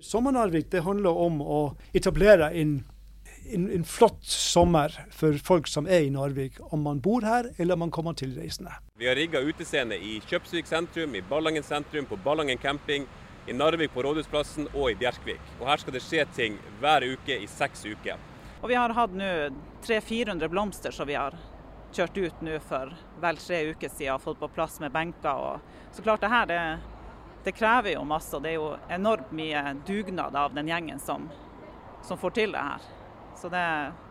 Sommer-Narvik det handler om å etablere en, en, en, flott sommer for folk som er i Narvik, om man bor her eller om man kommer tilreisende. Vi har rigga utescene i Kjøpsvik sentrum, i Ballangen sentrum, på Ballangen camping, i Narvik på Rådhusplassen og i Bjerkvik. Og Her skal det skje ting hver uke i seks uker. Og Vi har hatt nå 300-400 blomster som vi har kjørt ut nå for vel tre uker siden og fått på plass med benker. Og så klart det her det det krever jo masse. og Det er jo enormt mye dugnad av den gjengen som, som får til det her. Så det,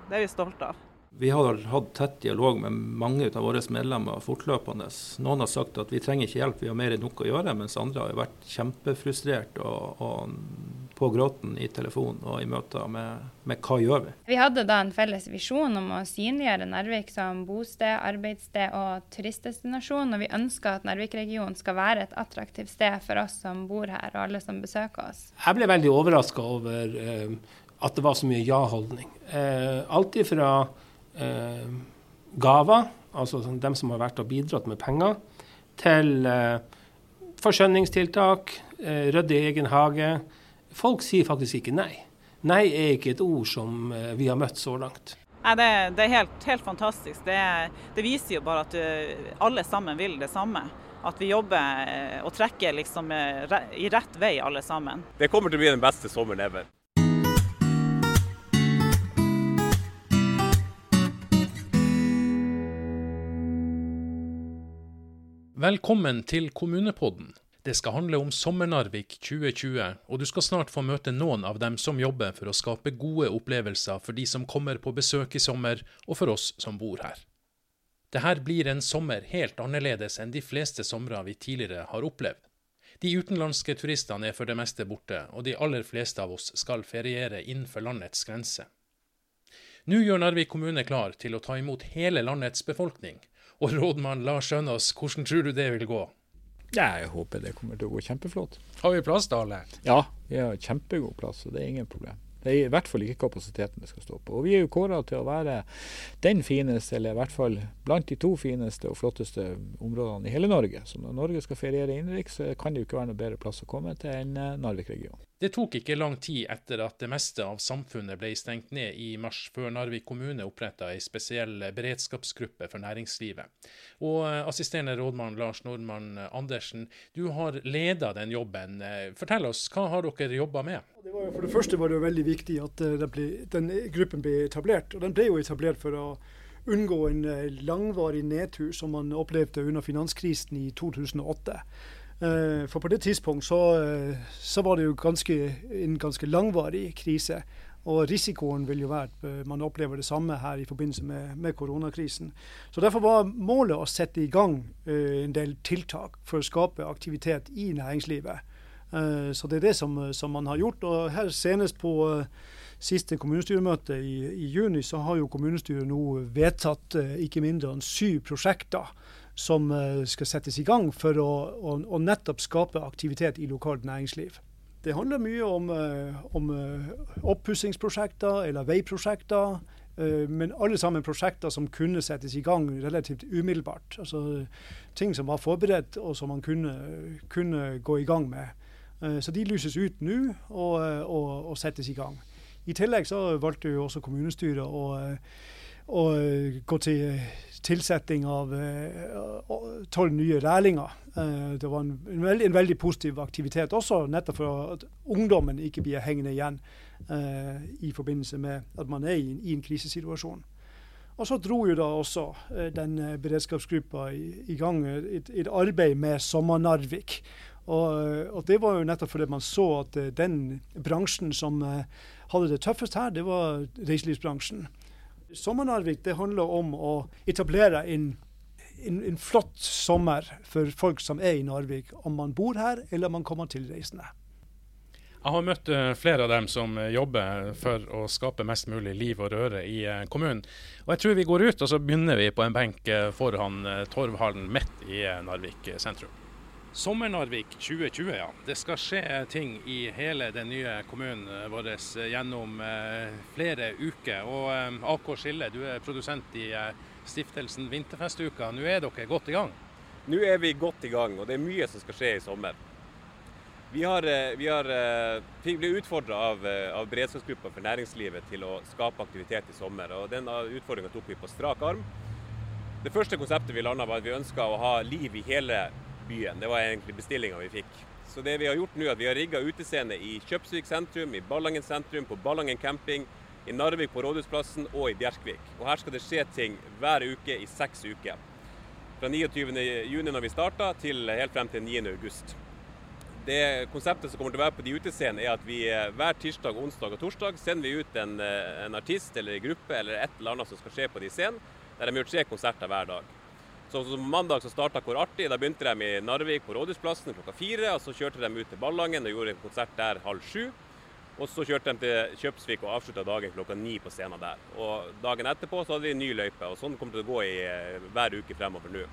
det er vi stolte av. Vi har hatt tett dialog med mange av våre medlemmer fortløpende. Noen har sagt at vi trenger ikke hjelp, vi har mer enn nok å gjøre, mens andre har vært kjempefrustrert og, og på gråten i telefon og i møter med, med, hva gjør vi. Vi hadde da en felles visjon om å synliggjøre Narvik som bosted, arbeidssted og turistdestinasjon. Og vi ønsker at Narvik-regionen skal være et attraktivt sted for oss som bor her og alle som besøker oss. Jeg ble veldig overraska over eh, at det var så mye ja-holdning. Eh, alt ifra eh, gaver, altså dem som har vært og bidratt med penger, til eh, forskjønningstiltak, eh, rydde i egen hage Folk sier faktisk ikke nei. Nei er ikke et ord som eh, vi har møtt så langt. Nei, det, det er helt, helt fantastisk. Det, det, viser jo bare at du, alle sammen vil det samme. At vi jobber uh, og trekker liksom, i rett vei alle sammen. Det kommer til å bli den beste sommeren ever. Velkommen til Kommunepodden. Det skal handle om Sommer-Narvik 2020, og du skal snart få møte noen av dem som jobber for å skape gode opplevelser for de som kommer på besøk i sommer, og for oss som bor her. Dette blir en sommer helt annerledes enn de fleste somre vi tidligere har opplevd. De utenlandske turistene er for det meste borte, og de aller fleste av oss skal feriere innenfor landets grense. Nå gjør Narvik kommune klar til å ta imot hele landets befolkning, og rådmann Lars Skjønås, hvordan tror du det vil gå? Ja, jeg håper det kommer til å gå kjempeflott. Har vi plass til alle? Ja, vi har kjempegod plass, så det er ingen problem. Det er i hvert fall ikke kapasiteten det skal stå på. Og vi er jo kåra til å være den fineste, eller i hvert fall blant de to fineste og flotteste områdene i hele Norge. Så når Norge skal feriere innenriks, kan det jo ikke være noe bedre plass å komme til enn eh, Narvik-regionen. Det tok ikke lang tid etter at det meste av samfunnet ble stengt ned i mars, før Narvik kommune oppretta ei spesiell beredskapsgruppe for næringslivet. Og eh, assisterende rådmann Lars Nordmann Andersen, du har leda den jobben. Eh, fortell oss, hva har dere jobba med? Det var, for det første var det veldig viktig at den, ble, den gruppen ble etablert. Og den ble jo etablert for å unngå en langvarig nedtur som man opplevde under finanskrisen i 2008. Eh, for på det tidspunkt så, eh, så var det jo ganske, en ganske langvarig krise. Og risikoen vil jo være at eh, man opplever det samme her i forbindelse med, med koronakrisen. Så Derfor var målet å sette i gang en del tiltak for å skape aktivitet i næringslivet. Så det er det som, som, man har gjort. Og her senest på siste kommunestyremøte i, i, juni, så har jo kommunestyret nå vedtatt ikke mindre enn syv prosjekter som eh, skal settes i gang for å, å, å nettopp skape aktivitet i lokalt næringsliv. Det handler mye om, eh, om eh, oppussingsprosjekter eller veiprosjekter. Men alle sammen prosjekter som kunne settes i gang relativt umiddelbart. Altså Ting som var forberedt og som man kunne, kunne gå i gang med. Så de lyses ut nå og, og, og, settes i gang. I tillegg så valgte jo også kommunestyret å, å gå til tilsetting av eh, tolv nye lærlinger. Det var en, en, veldig, en, veldig, positiv aktivitet også, nettopp for at ungdommen ikke blir hengende igjen eh, i forbindelse med at man er i, i en krisesituasjon. Og så dro jo da også den beredskapsgruppa i, i gang et, et, arbeid med Sommer-Narvik. Og, og, det var jo nettopp fordi man så at den bransjen som hadde det tøffest her, det var reiselivsbransjen. Sommer-Narvik det handler om å etablere en, en, en, flott sommer for folk som er i Narvik, om man bor her eller om man kommer tilreisende. Jeg har møtt eh, flere av dem som eh, jobber for å skape mest mulig liv og røre i eh, kommunen. Og Jeg tror vi går ut og så begynner vi på en benk foran Torvhallen midt i Narvik sentrum. Sommer-Narvik 2020, ja. Det skal skje ting i hele den nye kommunen vår gjennom eh, flere uker. Og eh, AK Skille, du er produsent i eh, stiftelsen Vinterfestuka. Nå er dere godt i gang? Nå er vi godt i gang, og det er mye som skal skje i sommer. Vi har, eh, vi har eh, vi ble utfordra av, eh, av beredskapsgruppa for næringslivet til å skape aktivitet i sommer. og Den utfordringa tok vi på strak arm. Det første konseptet vi landa var at vi ønska å ha liv i hele byen. Det var egentlig bestillinga vi fikk. Så det vi har gjort nå er at vi har rigga utescene i Kjøpsvik sentrum, i Ballangen sentrum, på Ballangen camping, i Narvik på Rådhusplassen og i Bjerkvik. Og Her skal det skje ting hver uke i seks uker. Fra 29.6 når vi starta, til helt frem til 9.8. Det konseptet som kommer til å være på de utescenene, er at vi eh, hver tirsdag, onsdag og torsdag sender vi ut en, eh, en artist eller en gruppe eller et eller annet som skal skje på de scenene, der de gjør tre konserter hver dag. Så, så Mandag så starta Hvor artig. Da begynte de i Narvik på Rådhusplassen klokka fire. og Så kjørte de ut til Ballangen og gjorde en konsert der halv sju. Og så kjørte de til Kjøpsvik og avslutta dagen klokka ni på scenen der. Og Dagen etterpå så hadde en ny løype, og sånn kommer det til å gå i eh, hver uke fremover nå.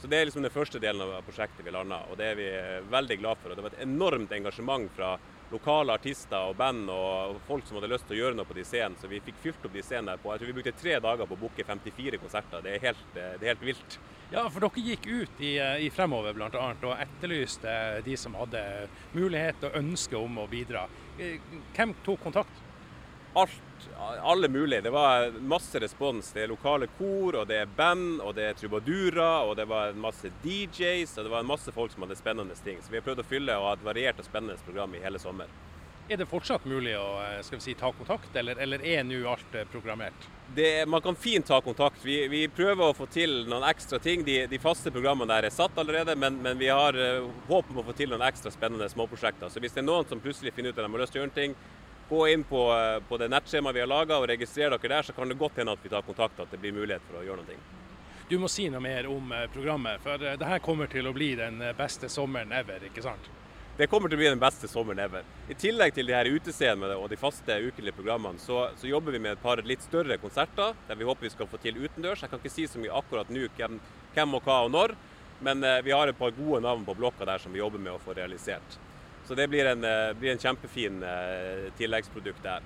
Så Det er liksom den første delen av prosjektet vi landa, og det er vi veldig glad for. Og Det var et enormt engasjement fra lokale artister og band og folk som hadde lyst til å gjøre noe på de scenene. Så vi fikk fylt opp de scenene der på Jeg tror vi brukte tre dager på å booke 54 konserter. Det er helt, det er helt vilt. Ja, for dere gikk ut i, i Fremover bl.a. og etterlyste de som hadde mulighet og ønske om å bidra. Hvem tok kontakt? alt, alle mulige. Det var masse respons. Det er lokale kor, og det er band, og det er trubadurer, og det var masse DJs, og det var masse folk som hadde spennende ting. Så vi har prøvd å fylle og ha et variert og spennende program i hele sommer. Er det fortsatt mulig å eh, skal vi si, ta kontakt, eller, eller er nå alt eh, programmert? Det, man kan fint ta kontakt. Vi, vi, prøver å få til noen ekstra ting. De, de faste programmene der er satt allerede, men, men vi har uh, håp om å få til noen ekstra spennende småprosjekter. Så hvis det er noen som plutselig finner ut at de har lyst til å gjøre ting, gå inn på, eh, på det nettskjemaet vi har laga og registrere dere der, så kan det godt hende at vi tar kontakt, at det blir mulighet for å gjøre noe. Du må si noe mer om eh, programmet, for eh, det her kommer til å bli den beste sommeren ever, ikke sant? Det kommer til å bli den beste sommeren ever. I tillegg til de her utestedene og de faste ukelige programmene, så, så, jobber vi med et par litt større konserter der vi håper vi skal få til utendørs. Jeg kan ikke si så mye akkurat nå hvem, hvem og hva og når, men vi har et par gode navn på blokka der som vi jobber med å få realisert. Så det blir en, eh, blir en kjempefin eh, tilleggsprodukt der.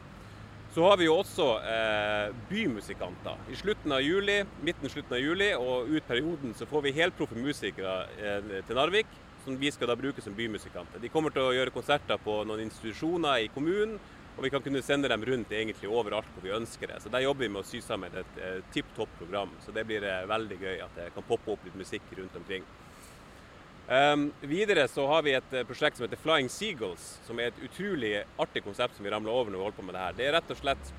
Så har vi jo også eh, bymusikanter. I slutten av juli, midten slutten av juli og ut perioden så får vi helproffe musikere eh, til Narvik, som vi skal da bruke som bymusikanter. De kommer til å gjøre konserter på noen institusjoner i kommunen, og vi kan kunne sende dem rundt egentlig overalt hvor vi ønsker det. Så Der jobber vi med å sy sammen et, et tipp topp program. Så det blir eh, veldig gøy at det kan poppe opp litt musikk rundt omkring. Um, videre så har vi et uh, prosjekt som heter Flying Seagulls, som er et utrolig artig konsept som vi ramla over når vi holder på med det her. Det er rett og slett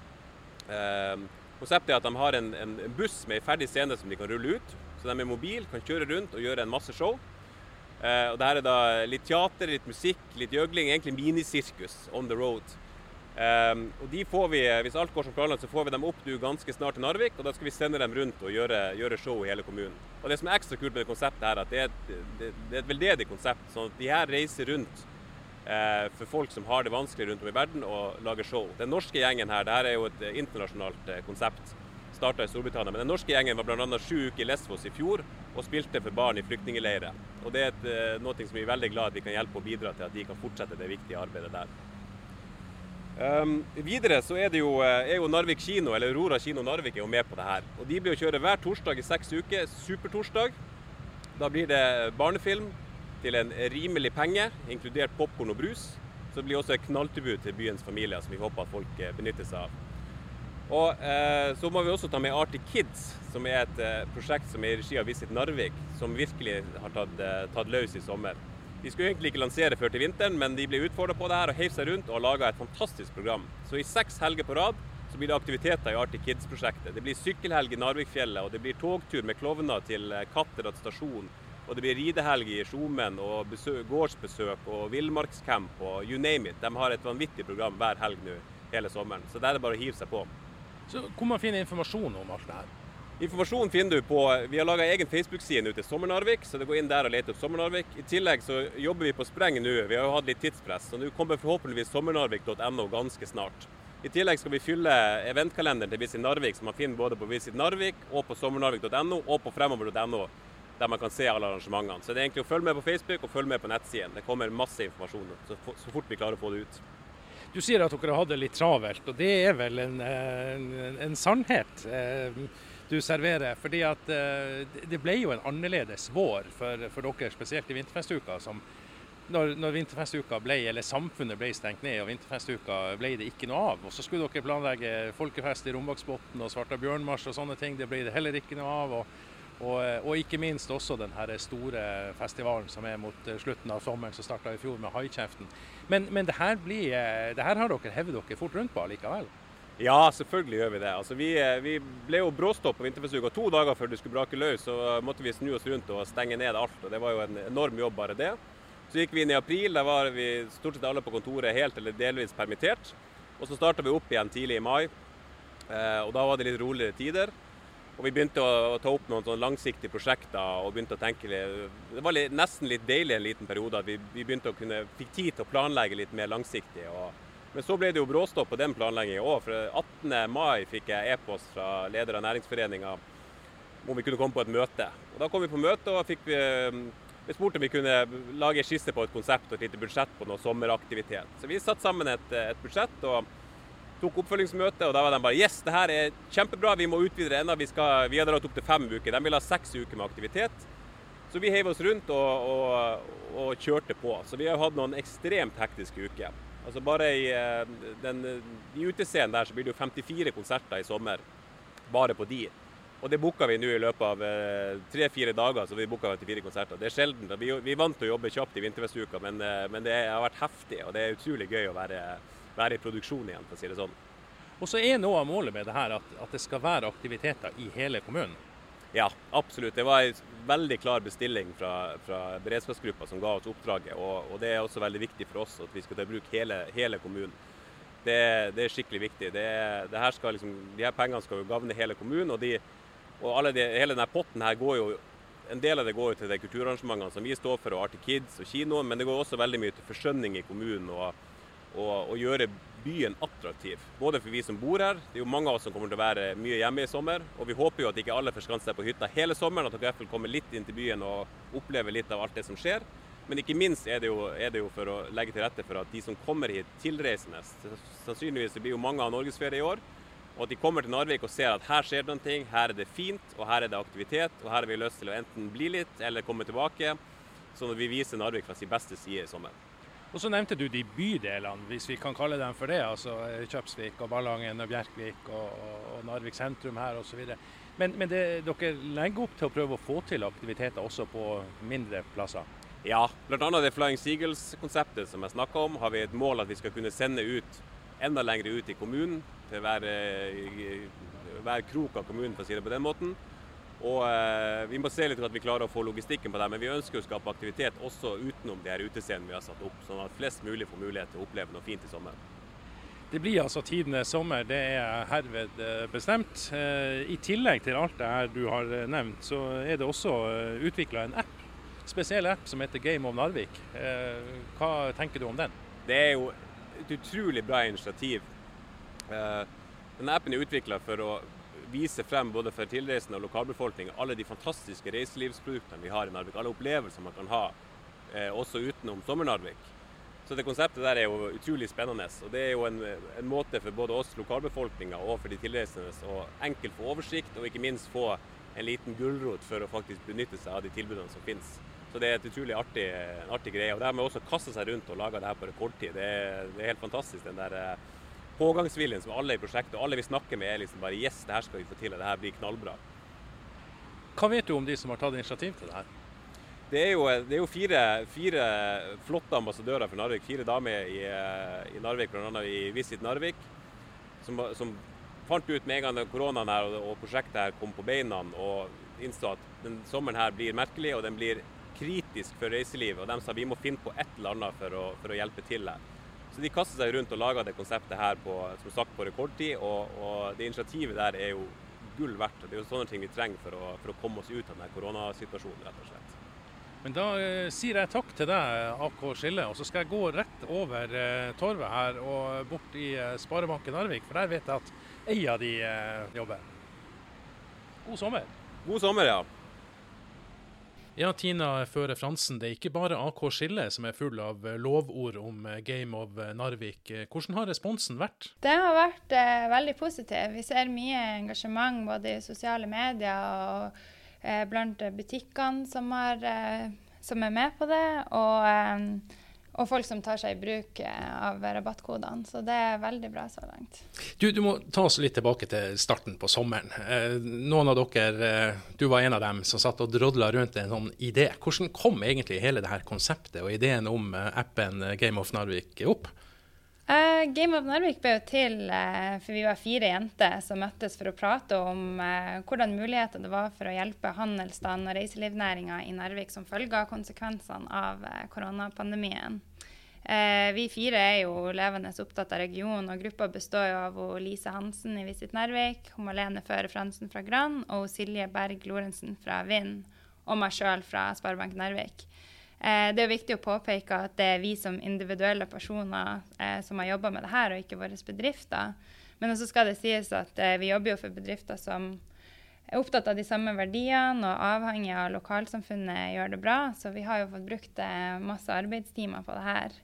um, Konseptet er at de har en, en buss med en ferdig scene som de kan rulle ut. Så de er mobil, kan kjøre rundt og gjøre en masse show. Uh, og det her er da litt teater, litt musikk, litt gjøgling. Egentlig minisirkus on the road. Um, og de får vi, Hvis alt går som planlagt, så får vi dem opp du ganske snart til Narvik. og Da skal vi sende dem rundt og gjøre, gjøre, show i hele kommunen. Og Det som er ekstra kult med det konseptet, her, at det er et, det, det er et veldedig konsept. sånn at De her reiser rundt uh, for folk som har det vanskelig rundt om i verden, og lager show. Den norske gjengen her, det her er jo et internasjonalt uh, konsept. Starta i Storbritannia. Men den norske gjengen var bl.a. sju uker i Lesvos i fjor og spilte for barn i flyktningleirer. Og Det er et, uh, noe som vi er veldig glad at vi kan hjelpe og bidra til at de kan fortsette det viktige arbeidet der. Um, videre så er jo, eh, er jo, Narvik kino, eller Aurora kino Narvik er jo med på det her. Og De blir å kjøre hver torsdag i seks uker. Supertorsdag. Da blir det barnefilm til en rimelig penge, inkludert popkorn og brus. Så det blir også et knalltilbud til byens familier, som vi håper at folk eh, benytter seg av. Og eh, Så må vi også ta med Arctic Kids, som er et eh, prosjekt som er i regi av Visit Narvik, som virkelig har tatt, eh, tatt løs i sommer. De skulle egentlig ikke lansere før til vinteren, men de ble utfordra på det her og heiv seg rundt og har laga et fantastisk program. Så i seks helger på rad så blir det aktiviteter i Arctic Kids-prosjektet. Det blir sykkelhelg i Narvikfjellet, og det blir togtur med klovner til eh, Katterat stasjon. Og det blir ridehelg i Skjomen og besøk, gårdsbesøk og villmarkscamp og you name it. De har et vanvittig program hver helg nå hele sommeren. Så der er det bare å hive seg på. Så Hvor man finner informasjon om alt det her? Informasjon finner du på Vi har laga egen Facebook-side nå til Sommer-Narvik, så det går inn der og leter opp Sommer-Narvik. I tillegg så jobber vi på spreng nå. Vi har jo hatt litt tidspress, så nå kommer forhåpentligvis sommernarvik.no ganske snart. I tillegg skal vi fylle eventkalenderen til Visit Narvik, som man finner både på Visit Narvik og på sommernarvik.no og på fremover.no, der man kan se alle arrangementene. Så det er egentlig å følge med på Facebook og følge med på nettsiden. Det kommer masse informasjon så, fort vi klarer å få det ut. Du sier at dere har hatt det litt travelt, og det er vel en, en, en sannhet. Eh, du serverer. fordi at eh, det ble jo en annerledes vår for, for dere, spesielt i vinterfestuka, som når, når vinterfestuka ble, eller samfunnet ble stengt ned og vinterfestuka ble det ikke noe av. Og så skulle dere planlegge folkefest i Rombaksbotn og Svarta bjørnmarsj og sånne ting. Det ble det heller ikke noe av. Og, og, og ikke minst også den store festivalen som er mot slutten av sommeren, som starta i fjor med Haikjeften. Men, men det, her blir, det her har dere hevet dere fort rundt på likevel? Ja, selvfølgelig gjør vi det. Altså, vi, vi, ble jo bråstopp på vinterfestuka. To dager før det skulle brake løs, så måtte vi snu oss rundt og stenge ned alt. og Det var jo en enorm jobb, bare det. Så gikk vi inn i april. Da var vi stort sett alle på kontoret helt eller delvis permittert. Og så starta vi opp igjen tidlig i mai. Eh, og da var det litt roligere tider. Og vi begynte å, ta opp noen langsiktige prosjekter og begynte å tenke litt, Det var nesten litt deilig en liten periode at vi begynte å kunne, fikk tid til å planlegge litt mer langsiktig. Og, men så ble det jo bråstopp på den planleggingen òg. For 18. mai fikk jeg e-post fra leder av næringsforeninga om vi kunne komme på et møte. Og Da kom vi på møte og fikk vi vi spurte om vi kunne lage skisse på et konsept og et lite budsjett på noe sommeraktivitet. Så vi satte sammen et, et budsjett og tok oppfølgingsmøte. og Da var de bare yes, det her er kjempebra, vi må utvide enda. Vi, skal, vi hadde dratt opp til fem uker. De ville ha seks uker med aktivitet. Så vi heiv oss rundt og, og, og, kjørte på. Så vi har hatt noen ekstremt hektiske uker. Altså Bare i, eh, den, i utescenen der så blir det jo 54 konserter i sommer. Bare på de. Og det booka vi nå i løpet av eh, tre-fire dager. så vi vi 54 konserter. Det er sjelden. Vi, vi vant til å jobbe kjapt i vinterfestuka, men, eh, men, det har vært heftig. Og det er utrolig gøy å være, være i produksjon igjen, for å si det sånn. Og så er noe av målet med det her at, at det skal være aktiviteter i hele kommunen? Ja, absolutt. Det var veldig klar bestilling fra, fra beredskapsgruppa som ga oss oppdraget. Og, og, det er også veldig viktig for oss at vi skal ta i bruk hele, hele kommunen. Det, det, er skikkelig viktig. Det, det her liksom, de her pengene skal jo gagne hele kommunen. og de og de, hele denne potten her går jo en del av det går jo til de kulturarrangementene som vi står for, og Arctic Kids og kinoen, men det går også veldig mye til forskjønning i kommunen og, og, gjøre byen attraktiv. Både for vi som bor her, det er jo mange av oss som kommer til å være mye hjemme i sommer. Og vi håper jo at ikke alle forskanser seg på hytta hele sommeren, at dere i hvert fall kommer litt inn til byen og opplever litt av alt det som skjer. Men ikke minst er det, jo, er det jo for å legge til rette for at de som kommer hit tilreisende Sannsynligvis blir jo mange av norgesferie i år. Og at de kommer til Narvik og ser at her skjer det ting, her er det fint, og her er det aktivitet. Og her har vi lyst til å enten bli litt eller komme tilbake. Sånn at vi viser Narvik fra sin beste side i sommer. Og så nevnte du de bydelene, hvis vi kan kalle dem for det. altså Kjøpsvik og Ballangen og Bjerkvik og, og Narvik sentrum her osv. Men, men det, dere legger opp til å prøve å få til aktiviteter også på mindre plasser? Ja, bl.a. det Flying Seagulls-konseptet som jeg snakka om, har vi et mål at vi skal kunne sende ut enda lenger ut i kommunen til hver, hver krok av kommunen, for å si det på den måten. Og eh, Vi må se litt at vi klarer å få logistikken på det, men vi ønsker å skape aktivitet også utenom de her utescenene vi har satt opp, sånn at flest mulig får mulighet til å oppleve noe fint i sommer. Det blir altså tidenes sommer, det er herved eh, bestemt. Eh, I tillegg til alt det her du har eh, nevnt, så er det også utvikla en app. Spesiell app som heter Game of Narvik. Hva tenker du om den? Det er jo et utrolig bra initiativ. Eh, denne appen er utvikla for å vise frem både for tilreisende og lokalbefolkning alle de fantastiske reiselivsproduktene vi har i Narvik. Alle opplevelser man kan ha eh, også utenom Sommer-Narvik. Så det konseptet der er jo utrolig spennende. Og det er jo en, en måte for både oss lokalbefolkninga og for de tilreisende å enkelt få oversikt, og ikke minst få en liten gulrot for å faktisk benytte seg av de tilbudene som finnes. Så det er et utrolig artig, artig greie. Og det med også kaste seg rundt og lage det her på rekordtid, det det er helt fantastisk. Den der eh, pågangsviljen som alle i prosjektet og alle vi snakker med, er liksom bare Yes, det her skal vi få til, og det her blir knallbra. Hva vet du om de som har tatt initiativ til det her? Det er jo, det er jo fire, fire, flotte ambassadører for Narvik. Fire damer i, i Narvik, bl.a. i Visit Narvik, som, som, fant ut med en gang koronaen her og, og prosjektet her kom på beina og innså at den sommeren her blir merkelig, og den blir kritisk for reiselivet. Og de sa vi må finne på et eller annet for å, for å hjelpe til her. Så de kastet seg rundt og lager det konseptet her på, som sagt, på rekordtid. Og, og, det initiativet der er jo gull verdt. Det er jo sånne ting vi trenger for å, for å komme oss ut av denne koronasituasjonen, rett og slett. Men da eh, sier jeg takk til deg, AK Skille. Og så skal jeg gå rett over eh, torvet her og bort i eh, Sparebanken Narvik, for der vet jeg at ei av de eh, jobber. God sommer. God sommer, ja. Ja, Tina Føre Fransen, det er ikke bare AK Skille som er full av eh, lovord om eh, Game of eh, Narvik. Hvordan har responsen vært? Det har vært eh, veldig positiv. Vi ser mye engasjement både i sosiale medier og eh, blant butikkene som har eh, som er med på det. og og folk som tar seg i bruk eh, av rabattkodene. Så det er veldig bra så langt. Du, du må ta oss litt tilbake til starten på sommeren. Eh, noen av dere, eh, du var en av dem som satt og drodla rundt en sånn idé. Hvordan kom egentlig hele dette konseptet og ideen om appen Game of Narvik opp? Uh, Game of Narvik ble jo til uh, for vi var fire jenter som møttes for å prate om uh, hvordan muligheter det var for å hjelpe handelsstanden og reiselivsnæringa i Narvik som følge av konsekvensene av koronapandemien. vi fire er jo levende opptatt av regionen, og gruppa består jo av Lise Hansen i Visit Narvik, Malene Føre Fransen fra Gran og Silje Berg Lorentzen fra Vind, og meg sjøl fra Sparebank Narvik. Eh, det er viktig å påpeke at det er vi som individuelle personer eh, som har jobba med det her, og ikke våre bedrifter. Men også skal det sies at eh, vi jobber jo for bedrifter som er opptatt av de samme verdiene og avhengig av lokalsamfunnet gjør det bra. Så vi har jo fått brukt masse arbeidstimer på det her.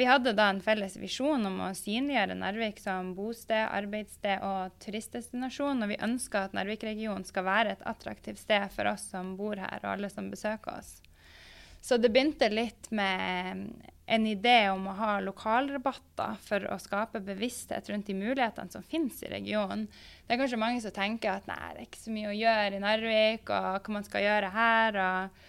Vi hadde da en felles visjon om å synliggjøre Narvik som bosted, arbeidssted og turistdestinasjon. Og vi ønsker at Narvik-regionen skal være et attraktivt sted for oss som bor her, og alle som besøker oss. Så det begynte litt med en idé om å ha lokalrabatter for å skape bevissthet rundt de mulighetene som finnes i regionen. Det er kanskje mange som tenker at nei, det er ikke så mye å gjøre i Narvik, og hva man skal gjøre her. og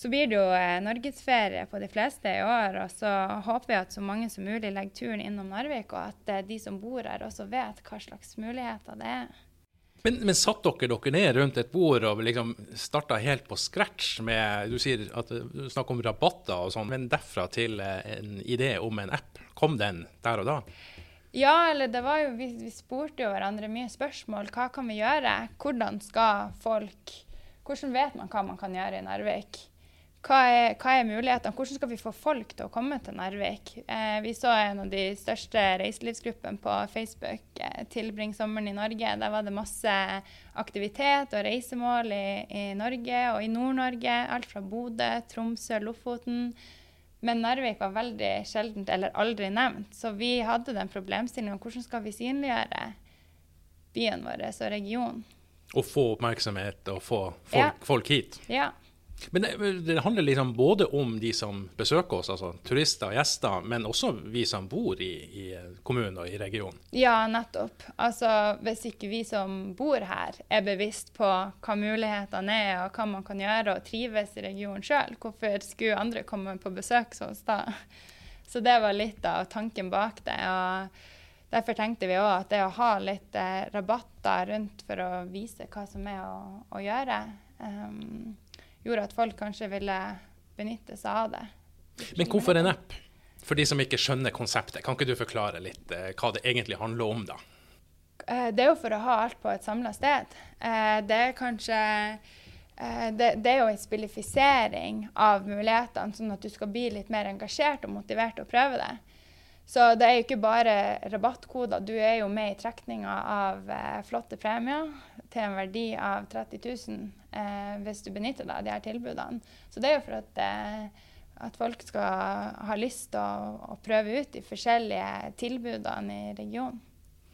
så blir det jo eh, norgesferie på de fleste i år, og så håper vi at så mange som mulig legger turen innom Narvik, og at eh, de som bor her også vet hva slags muligheter det er. Men, men satt dere dere ned rundt et bord og liksom starta helt på scratch med Du sier at du snakker om rabatter og sånn, men derfra til eh, en idé om en app. Kom den der og da? Ja, eller det var jo Vi, vi spurte jo hverandre mye spørsmål. Hva kan vi gjøre? Hvordan skal folk Hvordan vet man hva man kan gjøre i Narvik? Hva er, hva er, mulighetene? Hvordan skal vi få folk til å komme til Narvik? Eh, vi så en av de største reiselivsgruppene på Facebook, eh, 'Tilbring sommeren i Norge'. Der var det masse aktivitet og reisemål i, i Norge og i Nord-Norge. Alt fra Bodø, Tromsø, Lofoten. Men Narvik var veldig sjeldent eller aldri nevnt. Så vi hadde den problemstillingen hvordan skal vi synliggjøre byen vår og regionen. Og få oppmerksomhet og få folk, ja. folk hit. Ja. Men det, det, handler liksom både om de som besøker oss, altså turister og gjester, men også vi som bor i, i kommunen og i regionen. Ja, nettopp. Altså, hvis ikke vi som bor her er bevisst på hva mulighetene er, og hva man kan gjøre og trives i regionen sjøl, hvorfor skulle andre komme på besøk hos oss da? Så det var litt av tanken bak det. og Derfor tenkte vi òg at det å ha litt eh, rabatter rundt for å vise hva som er å, å gjøre um, gjorde at folk kanskje ville benytte seg av det. Men hvorfor en app? For de som ikke skjønner konseptet, kan ikke du forklare litt eh, hva det egentlig handler om, da? Eh, det er jo for å ha alt på et samla sted. Eh, det er kanskje det, det, er jo en spillifisering av mulighetene, sånn at du skal bli litt mer engasjert og motivert til å prøve det. Så det er jo ikke bare rabattkoder. Du er jo med i trekninga av eh, flotte premier til en verdi av 30 000 eh, hvis du benytter deg av de her tilbudene. Så det er jo for at, eh, at folk skal ha lyst til å, å, prøve ut de forskjellige tilbudene i regionen.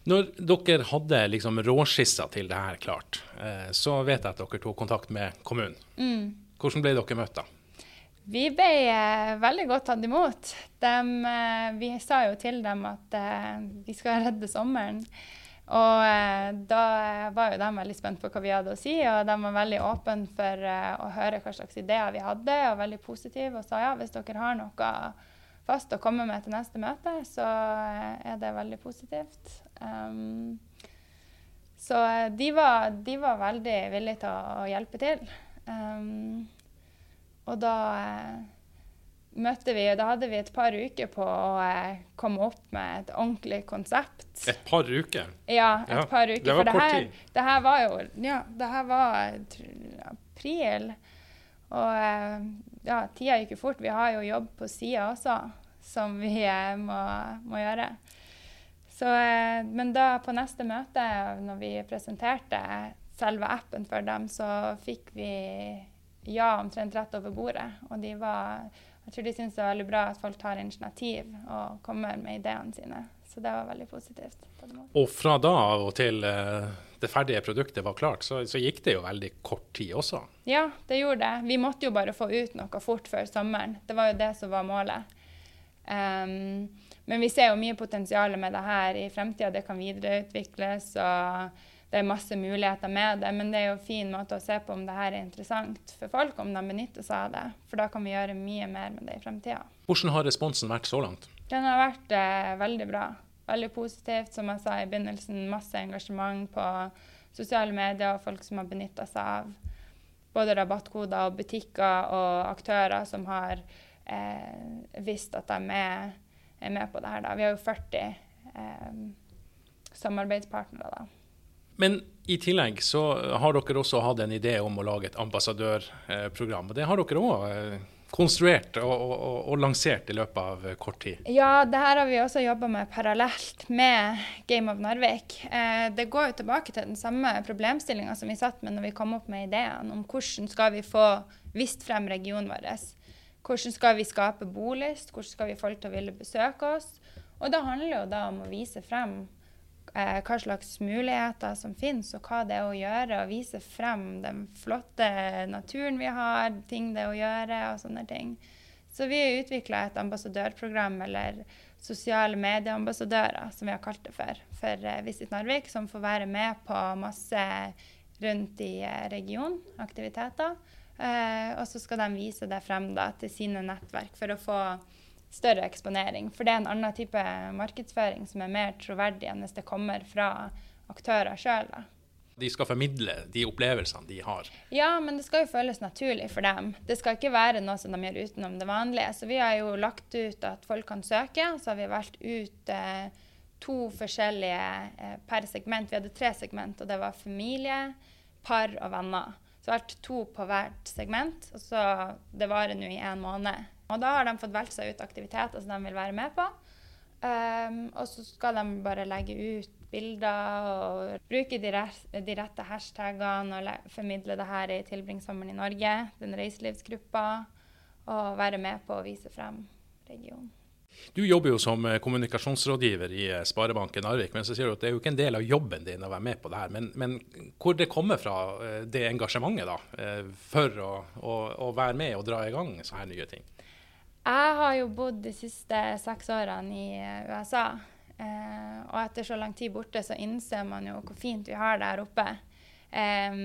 Når dere hadde liksom råskissa til det her klart, eh, så vet jeg at dere tok kontakt med kommunen. Mm. Hvordan ble dere møtt da? Vi ble eh, veldig godt tatt imot. De, eh, vi sa jo til dem at eh, vi skal redde sommeren. Og da var jo de veldig spent på hva vi hadde å si, og de var veldig åpne for å høre hva slags ideer vi hadde, og veldig positive og sa ja, hvis dere har noe fast å komme med til neste møte, så er det veldig positivt. Um, så de var, de var, veldig villige til å hjelpe til. Um, og da eh, møtte vi Da hadde vi et par uker på å eh, komme opp med et ordentlig konsept. Et par uker? Ja, et ja, par uker. Det var kort tid. Det her var jo Ja, det her var april. Og eh, ja, tida gikk jo fort. Vi har jo jobb på sida også som vi eh, må, må gjøre. Så, eh, men da på neste møte, når vi presenterte selve appen for dem, så fikk vi ja omtrent rett over bordet. Og de var jeg tror de syns det er veldig bra at folk tar initiativ og kommer med ideene sine. Så det var veldig positivt. Og fra da av og til eh, det ferdige produktet var klart, så, så, gikk det jo veldig kort tid også? Ja, det gjorde det. Vi måtte jo bare få ut noe fort før sommeren. Det var jo det som var målet. Um, men vi ser jo mye potensial med det her i fremtida. Det kan videreutvikles. og det er masse muligheter med det, men det er jo en fin måte å se på om det her er interessant for folk, om de benytter seg av det. For da kan vi gjøre mye mer med det i fremtida. Hvordan har responsen vært så langt? Den har vært eh, veldig bra. Veldig positivt. Som jeg sa i begynnelsen, masse engasjement på sosiale medier og folk som har benytta seg av både rabattkoder og butikker og aktører som har eh, visst at de er, er, med på det her. Da. Vi har jo 40 eh, samarbeidspartnere. da. Men i tillegg så har dere også hatt en idé om å lage et ambassadørprogram. og Det har dere òg eh, konstruert og, og, og, lansert i løpet av kort tid? Ja, det her har vi også jobba med parallelt med Game of Narvik. Eh, det går jo tilbake til den samme problemstillinga som vi satt med når vi kom opp med ideen om hvordan skal vi få vist frem regionen vår. Hvordan skal vi skape bolyst, hvordan skal vi folk til å ville besøke oss. Og det handler jo da om å vise frem eh, hva slags muligheter som finnes, og hva det er å gjøre. Og vise frem den flotte naturen vi har, ting det er å gjøre og sånne ting. Så vi har utvikla et ambassadørprogram, eller sosiale medieambassadører, som vi har kalt det for, for eh, Visit Narvik, som får være med på masse rundt i eh, regionen, aktiviteter. Eh, og så skal de vise det frem da, til sine nettverk for å få større eksponering. For det er en annen type markedsføring som er mer troverdig enn hvis det kommer fra aktører sjøl. De skal formidle de opplevelsene de har. Ja, men det skal jo føles naturlig for dem. Det skal ikke være noe som de gjør utenom det vanlige. Så vi har jo lagt ut at folk kan søke. Så har vi valgt ut eh, to forskjellige eh, per segment. Vi hadde tre segment, og det var familie, par og venner. Så vi har valgt to på hvert segment. Og så det varer nå i en måned. Og da har de fått valgt seg ut aktiviteter som de vil være med på. Um, og så skal de bare legge ut bilder og bruke de, rette, hashtagene og formidle det her i Tilbringsommeren i Norge, den reiselivsgruppa, og være med på å vise frem regionen. Du jobber jo som eh, kommunikasjonsrådgiver i eh, Sparebanken Narvik, men så sier du at det er jo ikke en del av jobben din å være med på det her. Men, men hvor det kommer fra, eh, det engasjementet da, for å, å, å være med og dra i gang sånne nye ting? Jeg har jo bodd de siste seks årene i eh, USA. Eh, og etter så lang tid borte, så innser man jo hvor fint vi har det her oppe. Eh,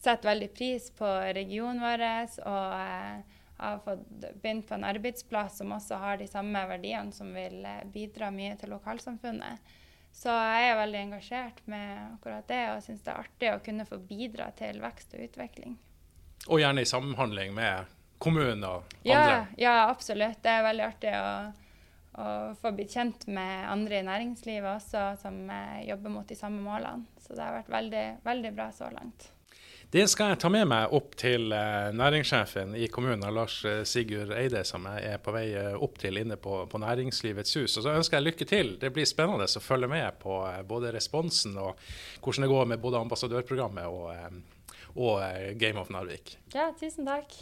setter veldig pris på regionen vår og eh, har fått begynt på en arbeidsplass som også har de samme verdiene som vil eh, bidra mye til lokalsamfunnet. Så jeg er veldig engasjert med akkurat det og syns det er artig å kunne få bidra til vekst og utvikling. Og gjerne i samhandling med kommunen og andre? Ja, ja, absolutt. Det er veldig artig å, å få blitt kjent med andre i næringslivet også, som eh, jobber mot de samme målene. Så det har vært veldig, veldig bra så langt. Det skal jeg ta med meg opp til eh, næringssjefen i kommunen, Lars eh, Sigurd Eide, som jeg er på vei opp til inne på, på, Næringslivets hus. Og så ønsker jeg lykke til. Det blir spennende å følge med på både responsen og hvordan det går med både ambassadørprogrammet og, og Game of Narvik. Ja, tusen takk.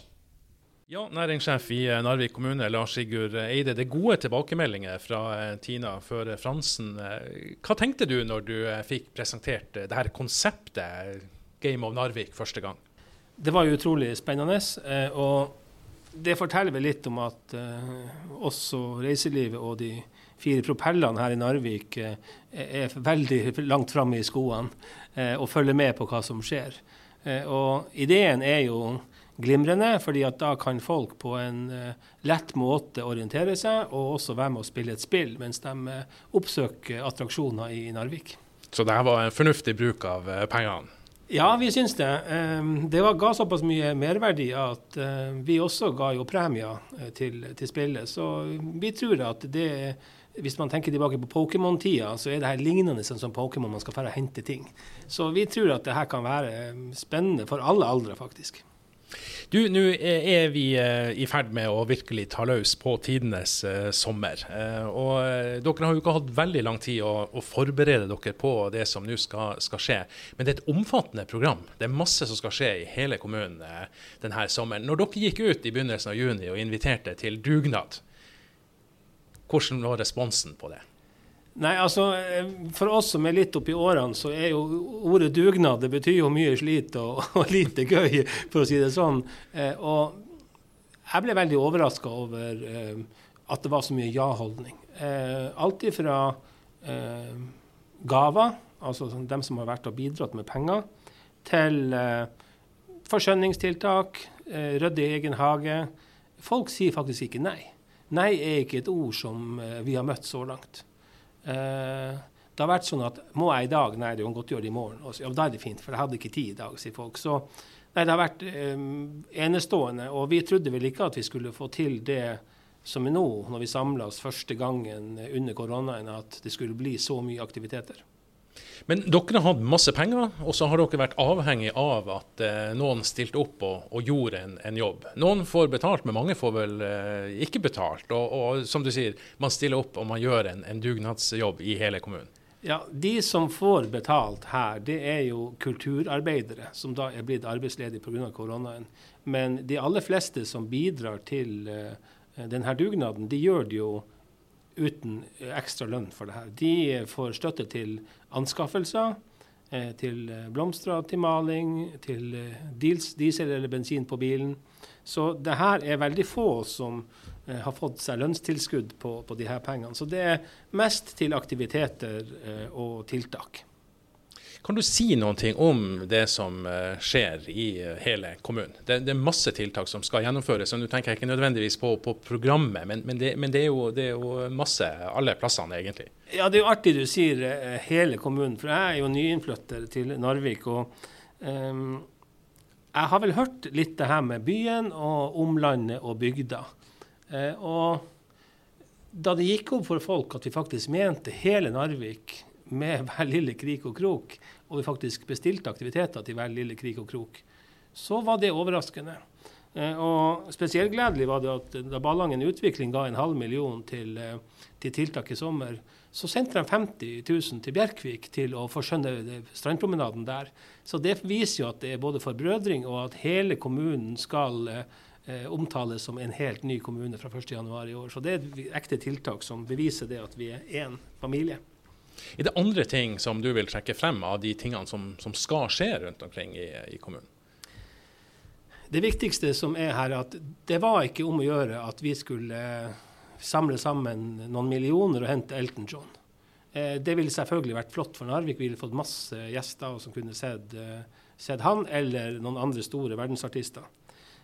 Ja, Næringssjef i eh, Narvik kommune, Lars Sigurd Eide. Det er gode tilbakemeldinger fra eh, Tina Føre Fransen. Eh, hva tenkte du når du fikk presentert det her konseptet Game of Narvik første gang? Det var utrolig spennende. Og det forteller vel litt om at også reiselivet og de fire propellene her i Narvik er veldig langt framme i skoene og følger med på hva som skjer. Og ideen er jo glimrende, fordi at da kan folk på en uh, lett måte orientere seg, og også være med å spille et spill mens de uh, oppsøker attraksjoner i, Narvik. Så det her var en fornuftig bruk av uh, pengene? Ja, vi syns det. Det ga såpass mye merverdi at vi også ga jo premier til, til spillet. Så vi tror at det hvis man tenker tilbake på Pokémon-tida, så er det her lignende som Pokémon man skal fære og hente ting. Så vi tror at det her kan være spennende for alle aldre, faktisk. Du, nå er vi eh, i ferd med å virkelig ta løs på tidenes uh, sommer. Og dere har jo ikke hatt veldig lang tid å, å forberede dere på det som nå skal, skal, skje. Men det er et omfattende program. Det er masse som skal skje i hele kommunen denne sommeren. Når dere gikk ut i begynnelsen av juni og inviterte til dugnad, hvordan var responsen på det? Nei, altså For oss som er litt oppi årene, så er jo ordet dugnad det betyr jo mye slit og, og lite gøy, for å si det sånn. Eh, og jeg ble veldig overraska over eh, at det var så mye ja-holdning. Eh, alt ifra eh, gaver, altså dem som har vært og bidratt med penger, til eh, forskjønningstiltak, eh, rydde i egen hage. Folk sier faktisk ikke nei. Nei er ikke et ord som eh, vi har møtt så langt. Eh, det har vært sånn at må jeg i dag? Nei, du kan godt gjøre det i morgen. Og ja, da er det fint, for jeg hadde ikke tid i dag, sier folk. Så nei, det har vært um, enestående. Og vi trodde vel ikke at vi skulle få til det som er nå, når vi samla oss første gangen under koronaen, at det skulle bli så mye aktiviteter. Men dere har hatt masse penger, og så har dere vært avhengig av at eh, noen stilte opp og, og gjorde en, en, jobb. Noen får betalt, men mange får vel eh, ikke betalt. Og, og, som du sier, man stiller opp og man gjør en, en dugnadsjobb i hele kommunen. Ja, De som får betalt her, det er jo kulturarbeidere som da er blitt arbeidsledige pga. koronaen. Men de aller fleste som bidrar til uh, denne dugnaden, de gjør det jo uten ekstra lønn for det her. De får støtte til anskaffelser, eh, til eh, blomster, til maling, til eh, diesel eller bensin på bilen. Så det her er veldig få som har fått seg lønnstilskudd på, på de her pengene. Så det er mest til aktiviteter og tiltak. Kan du si noe om det som eh, skjer i eh, hele kommunen? Det, det, er masse tiltak som skal gjennomføres. og Nå tenker jeg ikke nødvendigvis på, på programmet, men, men, det, men det, er jo, det, er jo, masse alle plassene, egentlig. Ja, Det er jo artig du sier eh, hele kommunen, for jeg er jo nyinnflytter til Narvik. og um, Jeg har vel hørt litt det her med byen og omlandet og bygda. Eh, og da det gikk opp for folk at vi faktisk mente hele Narvik med hver lille krik og krok, og vi faktisk bestilte aktiviteter til hver lille krik og krok, så var det overraskende. Eh, og Spesielt gledelig var det at da Ballangen Utvikling ga en halv million til, eh, til tiltak i sommer, så sendte de 50 000 til Bjerkvik til å forskjønne strandpromenaden der. Så det viser jo at det er både forbrødring og at hele kommunen skal eh, omtales som en helt ny kommune fra 1.1 i år. Så det er et ekte tiltak som beviser det at vi er én familie. Er det andre ting som du vil trekke frem av de tingene som, som skal skje rundt omkring i, i, kommunen? Det viktigste som er her, at det var ikke om å gjøre at vi skulle samle sammen noen millioner og hente Elton John. Eh, det ville selvfølgelig vært flott for Narvik. Vi ville fått masse gjester som kunne sett, eh, sett han eller noen andre store verdensartister.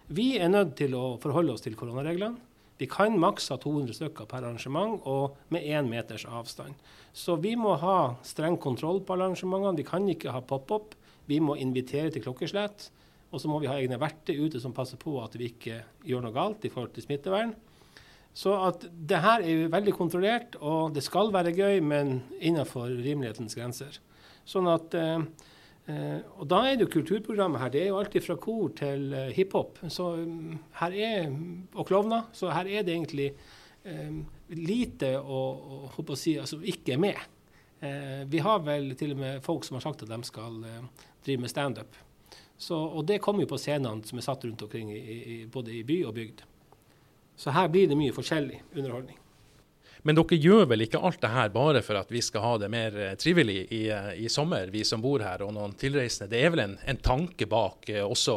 Vi er nødt til å forholde oss til koronareglene. Vi kan maks ha 200 stykker per arrangement og med én meters avstand. Så vi må ha streng kontroll på arrangementene. Vi kan ikke ha pop-up. Vi må invitere til klokkeslett. Og så må vi ha egne verter ute som passer på at vi ikke gjør noe galt i forhold til smittevern. Så at det her er jo veldig kontrollert, og det skal være gøy, men innenfor rimelighetens grenser. Sånn at Eh, og da er det jo kulturprogrammet her. Det er jo alltid fra kor til uh, hiphop. Så um, her er, og klovner. Så her er det egentlig um, lite å, å, å si, altså, ikke er med. Vi har vel til og med folk som har sagt at de skal drive med standup. Og det kommer jo på scenene som er satt rundt omkring i, i, både i by og bygd. Så her blir det mye forskjellig underholdning. Men dere gjør vel ikke alt det her bare for at vi skal ha det mer eh, trivelig i, eh, i sommer, vi som bor her og noen tilreisende. Det er vel en, en tanke bak eh, også,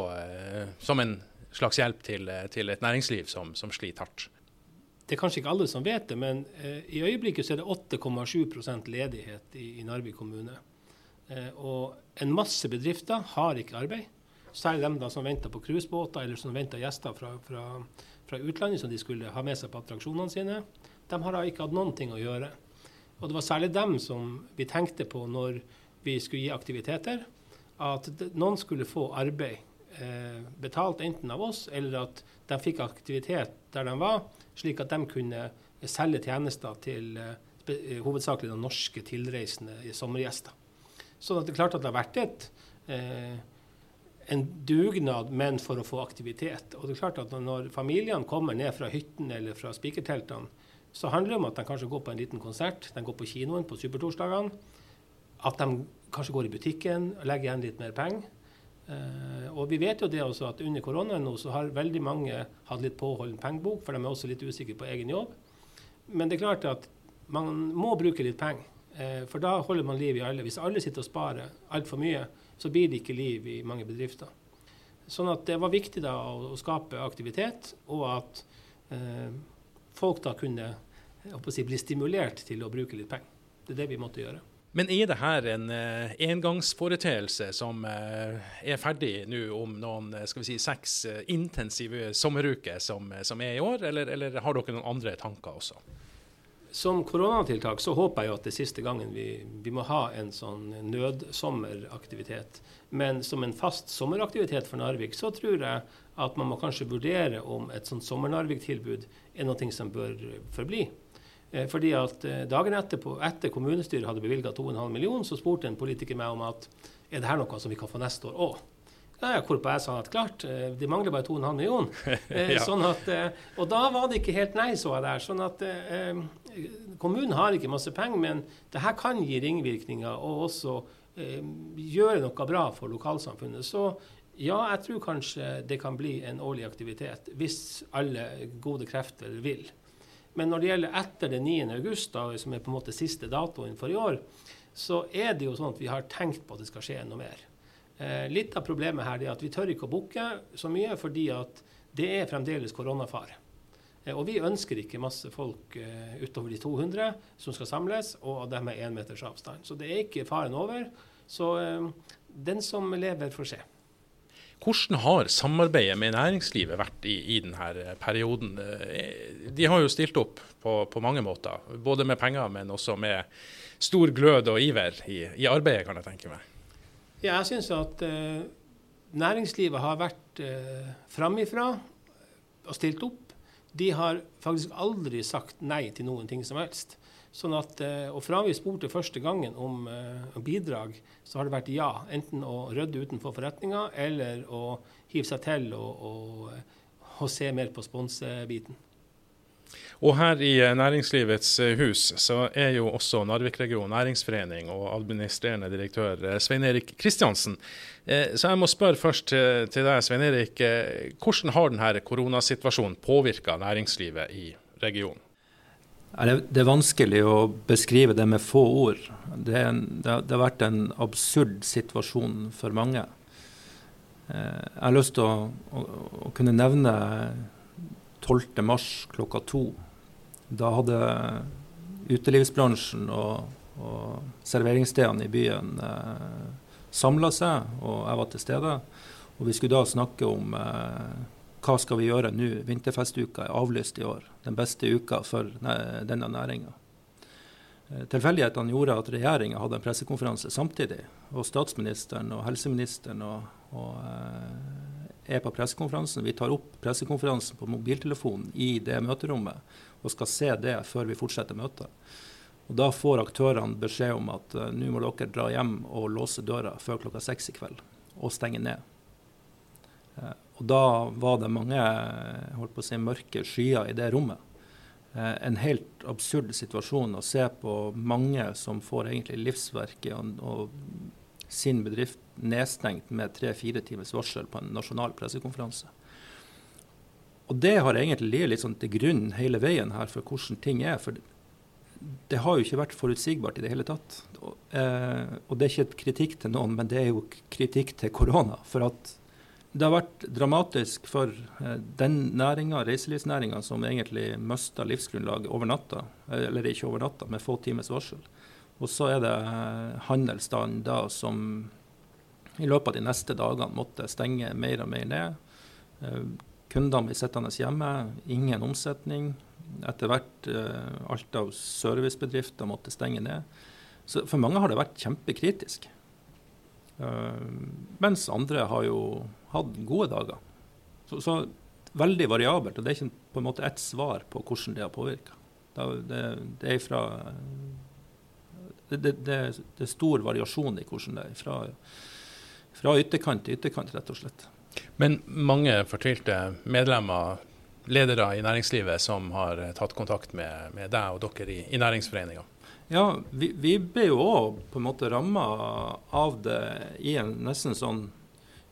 som en slags hjelp til, til et næringsliv som, som, sliter hardt? Det er kanskje ikke alle som vet det, men i øyeblikket er det 8,7 ledighet i, i, Narvik kommune. Og en masse bedrifter har ikke arbeid. Særlig dem da som venter på cruisebåter eller som venter gjester fra, fra, fra utlandet som de skulle ha med seg på attraksjonene sine de har da ikke hatt noen ting å gjøre. Og det var særlig dem som vi tenkte på når vi skulle gi aktiviteter. At noen skulle få arbeid eh, betalt enten av oss, eller at de fikk aktivitet der de var, slik at de kunne selge tjenester til eh, eh hovedsakelig de norske tilreisende sommergjester. Så det er klart at det har vært et, eh, en dugnad, men for å få aktivitet. Og det er klart at Når familiene kommer ned fra hyttene eller fra spikerteltene, så handler det om at de kanskje går på en liten konsert, de går på kinoen på supertorsdagene. At de kanskje går i butikken og legger igjen litt mer penger. Uh, og vi vet jo det også at under koronaen nå så har veldig mange hatt litt påholden pengebok, for de er også litt usikre på egen jobb. Men det er klart at man må bruke litt penger. Uh, for da holder man liv i alle. Hvis alle sitter og sparer altfor mye, så blir det ikke liv i mange bedrifter. Sånn at det var viktig da å, å skape aktivitet, og at uh, folk da kunne si, bli stimulert til å bruke litt penger. Det er det vi måtte gjøre. Men er det her en uh, engangsforeteelse som uh, er ferdig nå om noen skal vi si, seks uh, intensive sommeruker som, som, er i år, eller, eller, har dere noen andre tanker også? Som koronatiltak så håper jeg jo at det er siste gangen vi, vi må ha en sånn nødsommeraktivitet. Men som en fast sommeraktivitet for Narvik så tror jeg at man må kanskje vurdere om et sånt sommer-Narvik-tilbud er noe som bør forbli. Eh, fordi at eh, Dagen etterpå, etter kommunestyret hadde bevilga 2,5 millioner, så spurte en politiker meg om at er det her noe som vi kan få neste år òg. Ja, hvorpå jeg sa at klart, eh, de mangler bare 2,5 millioner. ja. sånn at, og da var det ikke helt nei, så jeg der. sånn at eh, Kommunen har ikke masse penger, men det her kan gi ringvirkninger og også eh, gjøre noe bra for lokalsamfunnet. Så ja, jeg tror kanskje det kan bli en årlig aktivitet, hvis alle gode krefter vil. Men når det gjelder etter den 9. august, da, som er på en måte siste datoen for i år, så er det jo sånn at vi har tenkt på at det skal skje noe mer. Eh, litt av problemet her er at vi tør ikke å booke så mye fordi at det er fremdeles koronafare. Eh, og vi ønsker ikke masse folk eh, utover de 200 som skal samles, og de med én meters avstand. Så det er ikke faren over. Så eh, den som lever, får se. Hvordan har samarbeidet med næringslivet vært i, i denne perioden? De har jo stilt opp på, på, mange måter, både med penger, men også med stor glød og iver i, i arbeidet, kan jeg tenke meg. Ja, jeg syns at eh, næringslivet har vært eh, framifra og stilt opp. De har faktisk aldri sagt nei til noen ting som helst. Sånn at, eh, og Fra vi spurte første gangen om uh, bidrag, så har det vært ja. Enten å rydde utenfor forretninga, eller å hive seg til og, og, og se mer på sponsebiten. Og her i eh, Næringslivets hus så er jo også Narvik-region næringsforening og administrerende direktør Svein Erik Kristiansen. Så jeg må spørre først til deg, Svein Erik. Hvordan har denne koronasituasjonen påvirka næringslivet i regionen? Det er vanskelig å beskrive det med få ord. Det, en, det, har vært en absurd situasjon for mange. Eh, jeg har lyst til å, å, å kunne nevne 12.3 klokka to. Da hadde utelivsbransjen og, og serveringsstedene i byen eh, samla seg, og jeg var til stede. Og vi skulle da snakke om eh, hva skal vi gjøre nå? Vinterfestuka er avlyst i år. Den beste uka for denne næringa. Eh, tilfeldighetene gjorde at regjeringa hadde en pressekonferanse samtidig. Og statsministeren og helseministeren og, og, eh, er på pressekonferansen. Vi tar opp pressekonferansen på mobiltelefonen i det møterommet og skal se det før vi fortsetter møtet. Og Da får aktørene beskjed om at uh, nå må dere dra hjem og låse døra før klokka seks i kveld og stenge ned. Uh, og da var det mange holdt på å si, mørke skyer i det rommet. Eh, en helt absurd situasjon å se på mange som får egentlig livsverket og, sin bedrift nedstengt med tre-fire timers varsel på en nasjonal pressekonferanse. Og det har egentlig ligget litt sånn til grunn hele veien her for hvordan ting er. For det har jo ikke vært forutsigbart i det hele tatt. Og, eh, og det er ikke et kritikk til noen, men det er jo kritikk til korona. For at det har vært dramatisk for eh, den næringa, reiselivsnæringa, som egentlig mista livsgrunnlaget over natta. Eller ikke over natta, med få timers varsel. Og så er det eh, handelsstanden da som i løpet av de neste dagene måtte stenge mer og mer ned. Eh, kundene blir sittende hjemme, ingen omsetning. Etter hvert alt av servicebedrifter måtte stenge ned. Så for mange har det vært kjempekritisk. Mens andre har jo hatt gode dager. Så, så, veldig variabelt. Og det er ikke på en måte ett svar på hvordan det har påvirka. Det, det, er fra det, det, det, er stor variasjon i hvordan det er. Fra fra ytterkant til ytterkant, rett og slett. Men mange fortvilte medlemmer, ledere i næringslivet, som har tatt kontakt med, med deg og dere i, i Næringsforeninga? Ja, vi, vi, ble jo òg på en måte ramma av det i en nesten sånn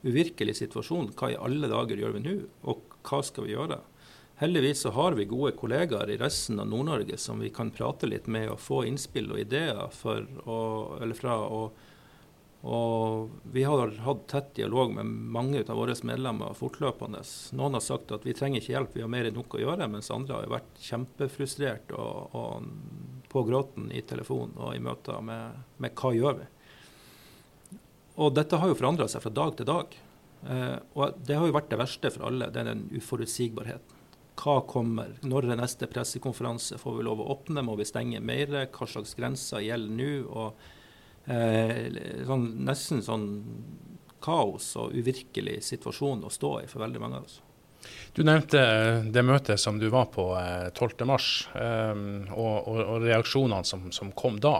uvirkelig situasjon. Hva i alle dager gjør vi nå, og hva skal vi gjøre? Heldigvis så har vi gode kollegaer i resten av Nord-Norge som vi kan prate litt med og få innspill og ideer å, fra. Og, og, vi har hatt tett dialog med mange av våre medlemmer fortløpende. Noen har sagt at vi trenger ikke hjelp, vi har mer enn nok å gjøre. Mens andre har vært kjempefrustrert og, og på gråten i telefon og i møter med, med hva gjør vi. Og dette har jo forandra seg fra dag til dag. Eh, og det har jo vært det verste for alle, det er den uforutsigbarheten. Hva kommer? Når er neste pressekonferanse? Får vi lov å åpne? Må vi stenge mer? Hva slags grenser gjelder nå? Og, eh, sånn, nesten sånn kaos og uvirkelig situasjon å stå i for veldig mange av oss. Du nevnte eh, det møtet som du var på 12.3, eh, um, og, og, og, reaksjonene som, som, kom da.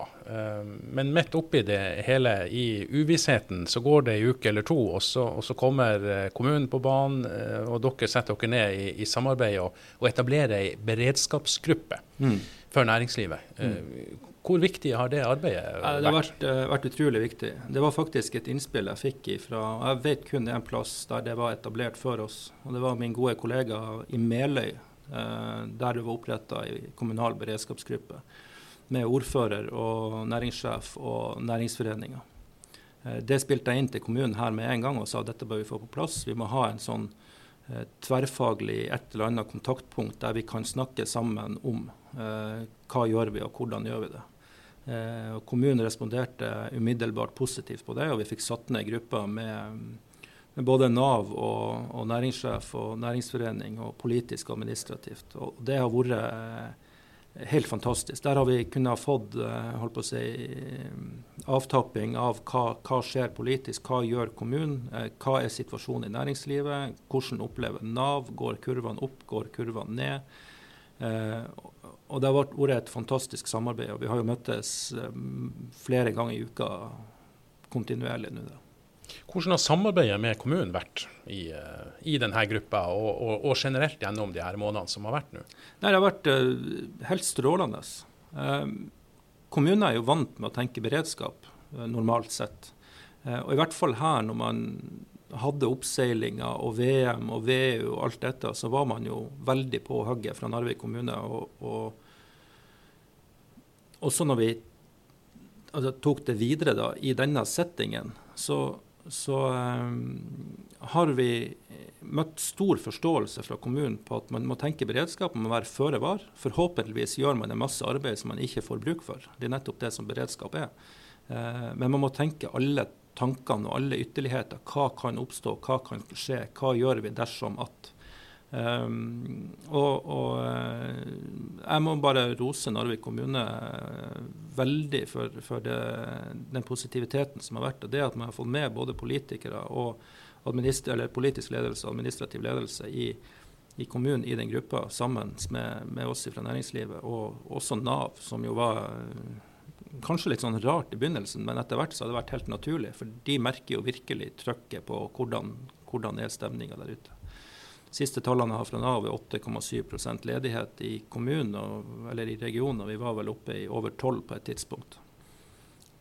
Men midt oppi det hele, i uvissheten, så går det en uke eller to, og så, og så kommer eh, kommunen på banen, og dere setter dere ned i, i samarbeid og etablerer ei beredskapsgruppe mm. for næringslivet. Mm. Hvor viktig har det arbeidet vært? Det har vært, uh, vært, utrolig viktig. Det var faktisk et innspill jeg fikk fra Jeg vet kun én plass der det var etablert før oss. og Det var min gode kollega i Meløy, uh, der det var oppretta ei kommunal beredskapsgruppe med ordfører og næringssjef og næringsforeninger. Uh, det spilte jeg inn til kommunen her med en gang og sa at dette bør vi få på plass. Vi må ha en sånn tverrfaglig et eller annet kontaktpunkt der vi kan snakke sammen om hva gjør vi og hvordan gjør vi det. Eh, kommunen responderte umiddelbart positivt på det, og vi fikk satt ned grupper med, med både Nav og, og, næringssjef og næringsforening og politisk og administrativt. Og det har vært eh, helt fantastisk. Der har vi kunnet ha fått eh, holdt på å si, avtapping av hva, hva skjer politisk, hva gjør kommunen, eh, hva er situasjonen i næringslivet, hvordan opplever Nav, går kurvene opp, går kurvene ned. Eh, og det har vært et fantastisk samarbeid. og Vi har jo møttes um, flere ganger i uka kontinuerlig nå. Hvordan har samarbeidet med kommunen vært i, uh, i denne gruppa, og, og, og, generelt gjennom de her månedene som har vært nå? Nei, det har vært uh, helt strålende. Kommuner kommunen er jo vant med å tenke beredskap, normalt sett. og i hvert fall her, når man hadde oppseilinger og VM og VU og alt dette, så var man jo veldig på hugget fra Narvik kommune. Og, og, så når vi altså, tok det videre da, i denne settingen, så, så um, har vi møtt stor forståelse fra kommunen på at man må tenke beredskap, man må være føre var. Forhåpentligvis gjør man en masse arbeid som man ikke får bruk for. Det er nettopp det som beredskap er. Uh, men man må tenke alle tankene og alle ytterligheter. Hva kan oppstå, hva kan skje, hva gjør vi dersom at. Um, og, og, eh, jeg må bare rose Narvik kommune eh, veldig for, for det, den positiviteten som har vært. Og det at man har fått med både politikere og politisk ledelse og administrativ ledelse i, i, kommunen i den gruppa, sammen med, med oss fra næringslivet, og også Nav, som jo var kanskje litt sånn rart i begynnelsen, men etter hvert så har det vært helt naturlig. For de merker jo virkelig trøkket på hvordan, hvordan er stemninga der ute. De Siste tallene jeg har fra Nav er 8,7% ledighet i kommunen eller i regionen. og Vi var vel oppe i over 12 på et tidspunkt.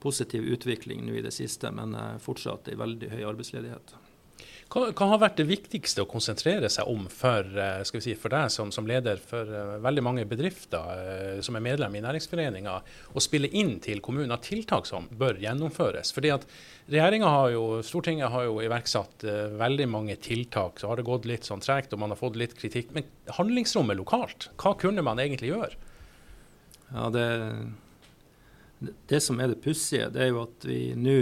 Positiv utvikling nå i det siste, men fortsatt i veldig høy arbeidsledighet. Hva, hva, har vært det viktigste å konsentrere seg om for, eh, si, for deg som, som, leder for uh, veldig mange bedrifter uh, som er medlem i næringsforeninga, å spille inn til kommunen av tiltak som bør gjennomføres? Fordi at har jo, Stortinget har jo iverksatt veldig mange tiltak. Så har det gått litt sånn tregt og man har fått litt kritikk. Men handlingsrommet lokalt, hva kunne man egentlig gjøre? Ja, det, det som er det pussige, det er jo at vi nå,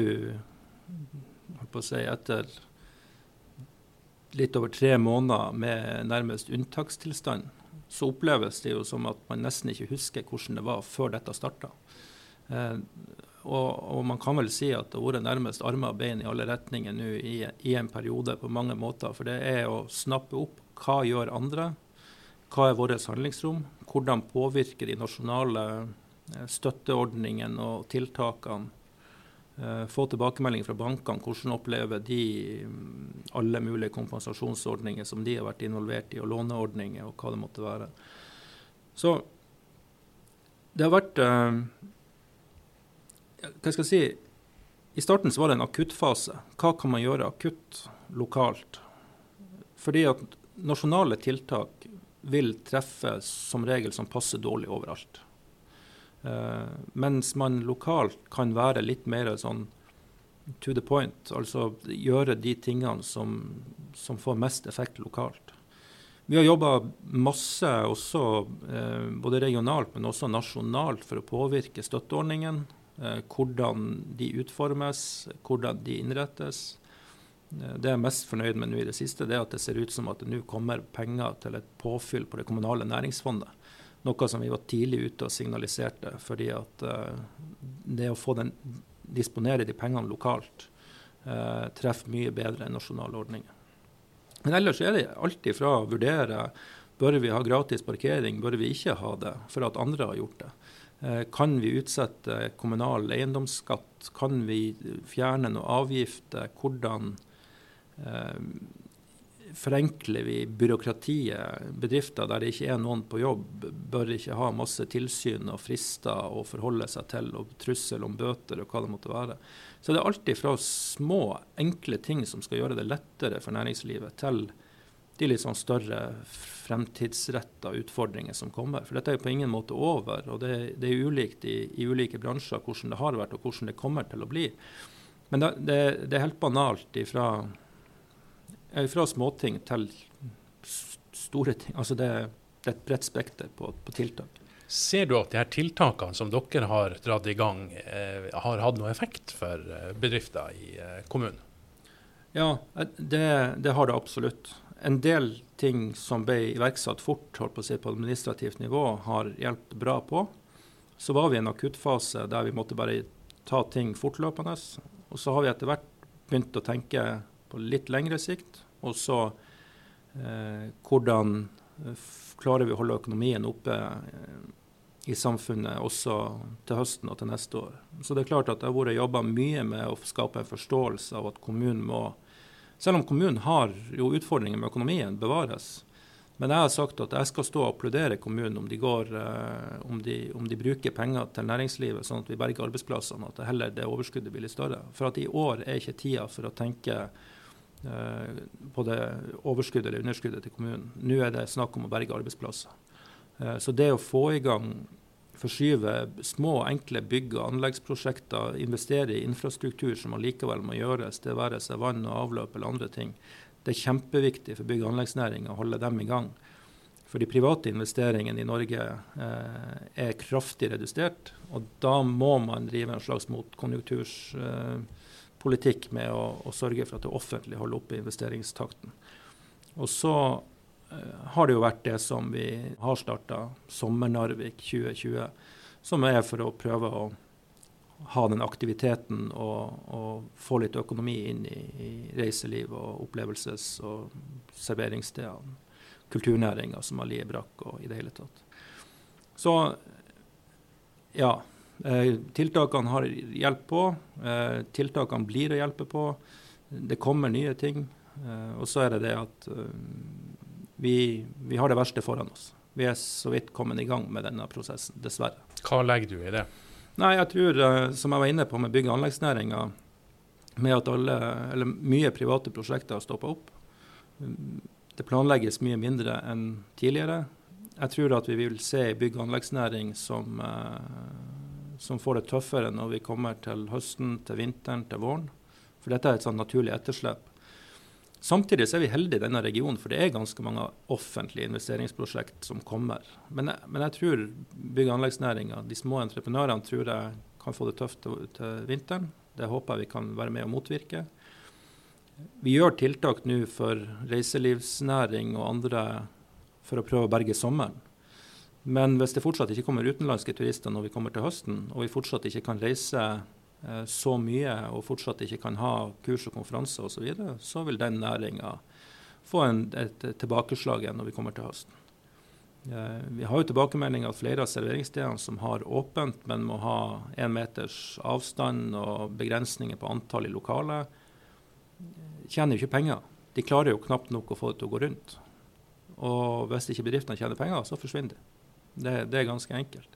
holdt på å si, etter litt over tre måneder med nærmest unntakstilstand, så oppleves det jo som at man nesten ikke husker hvordan det var før dette starta. Eh, og, og, man kan vel si at det har vært nærmest armer og bein i alle retninger nå i, i, en periode på mange måter. For det er å snappe opp hva gjør andre, hva er vårt handlingsrom, hvordan påvirker de nasjonale eh, støtteordningene og tiltakene få tilbakemeldinger fra bankene. Hvordan opplever de mm, alle mulige kompensasjonsordninger som de har vært involvert i, og låneordninger og hva det måtte være. Så det har vært eh, Hva skal jeg si I starten så var det en akuttfase. Hva kan man gjøre akutt lokalt? Fordi at nasjonale tiltak vil treffe som regel som passer dårlig overalt. Uh, mens man lokalt kan være litt mer sånn to the point, altså gjøre de tingene som, som får mest effekt lokalt. Vi har jobba masse også, uh, både regionalt, men også nasjonalt, for å påvirke støtteordningen. Uh, hvordan de utformes, hvordan de innrettes. Det jeg er mest fornøyd med nå i det siste, det er at det ser ut som at det nå kommer penger til et påfyll på det kommunale næringsfondet. Noe som vi var tidlig ute og signaliserte. fordi at uh, det å få den, disponere de pengene lokalt uh, treffer mye bedre enn nasjonale ordninger. Men ellers er det alltid fra å vurdere bør vi ha gratis parkering, bør vi ikke ha det, for at andre har gjort det. Uh, kan vi utsette kommunal eiendomsskatt? Kan vi fjerne noen avgifter? Hvordan forenkler vi byråkratiet. Bedrifter der det ikke er noen på jobb, bør ikke ha masse tilsyn og frister å forholde seg til, og trussel om bøter og hva det måtte være. Så det er alltid fra små, enkle ting som skal gjøre det lettere for næringslivet, til de litt sånn større fremtidsretta utfordringer som kommer. For dette er jo på ingen måte over, og det, det er ulikt i, i, ulike bransjer hvordan det har vært og hvordan det kommer til å bli. Men det, det, det er helt banalt ifra fra småting til store ting. Altså det, det er et bredt spekter på, på, tiltak. Ser du at de her tiltakene som dere har dratt i gang, eh, har hatt noe effekt for eh, bedrifter i eh, kommunen? Ja, eh, det, det, har det absolutt. En del ting som ble iverksatt fort holdt på å si, på administrativt nivå, har hjulpet bra på. Så var vi i en akuttfase der vi måtte bare ta ting fortløpende. Og så har vi etter hvert begynt å tenke på litt lengre sikt. Og så eh, hvordan eh, klarer vi å holde økonomien oppe eh, i samfunnet også til høsten og til neste år. Så det er klart at det har vært jobba mye med å skape en forståelse av at kommunen må Selv om kommunen har jo utfordringer med økonomien, bevares. Men jeg har sagt at jeg skal stå og applaudere kommunen om de, går, om de, om de bruker penger til næringslivet sånn at vi berger arbeidsplassene, at det heller det overskuddet blir litt større. For at i år er ikke tida for å tenke Eh, på det overskuddet eller underskuddet til kommunen. Nå er det snakk om å berge arbeidsplasser. Eh, så det å få i gang, forskyve små, enkle bygg- og anleggsprosjekter, investere i infrastruktur som allikevel må gjøres, det være seg vann og avløp eller andre ting, det er kjempeviktig for bygg- og anleggsnæringa å holde dem i gang. For de private investeringene i Norge eh, er kraftig redusert, og da må man drive en slags motkonjunkturs... Eh, politikk med å, å, sørge for at det offentlige holder oppe investeringstakten. Og så eh, har det jo vært det som vi har starta, Sommer-Narvik 2020, som er for å prøve å ha den aktiviteten og, og få litt økonomi inn i, i reiseliv og opplevelses- og serveringsstedene. Kulturnæringa som Alie lie brakk og i det hele tatt. Så ja. Eh, tiltakene har hjelp på. Eh, tiltakene blir å hjelpe på. Det kommer nye ting. Eh, og så er det det at vi, vi, har det verste foran oss. Vi er så vidt kommet i gang med denne prosessen, dessverre. Hva legger du i det? Nei, jeg tror, som jeg var inne på med bygg- og anleggsnæringa, med at alle, eller mye private prosjekter har stoppa opp. Det planlegges mye mindre enn tidligere. Jeg tror at vi vil se en bygg- og anleggsnæring som som får det tøffere når vi kommer til høsten, til vinteren, til våren. For dette er et sånn naturlig etterslep. Samtidig er vi heldige i denne regionen, for det er ganske mange offentlige investeringsprosjekt som kommer. Men jeg, men jeg tror bygg- og anleggsnæringa, de små entreprenørene, tror jeg kan få det tøft til, til vinteren. Det håper jeg vi kan være med å motvirke. Vi gjør tiltak nå for reiselivsnæring og andre for å prøve å berge sommeren. Men hvis det fortsatt ikke kommer utenlandske turister når vi kommer til høsten, og vi fortsatt ikke kan reise eh, så mye og fortsatt ikke kan ha kurs og konferanser osv., så, videre, så vil den næringa få en, et, tilbakeslag igjen når vi kommer til høsten. Eh, vi har jo tilbakemeldinger at flere av serveringsstedene som har åpent, men må ha én meters avstand og begrensninger på antall i lokalet, tjener jo ikke penger. De klarer jo knapt nok å få det til å gå rundt. Og hvis ikke bedriftene tjener penger, så forsvinner de. Det, det er ganske enkelt.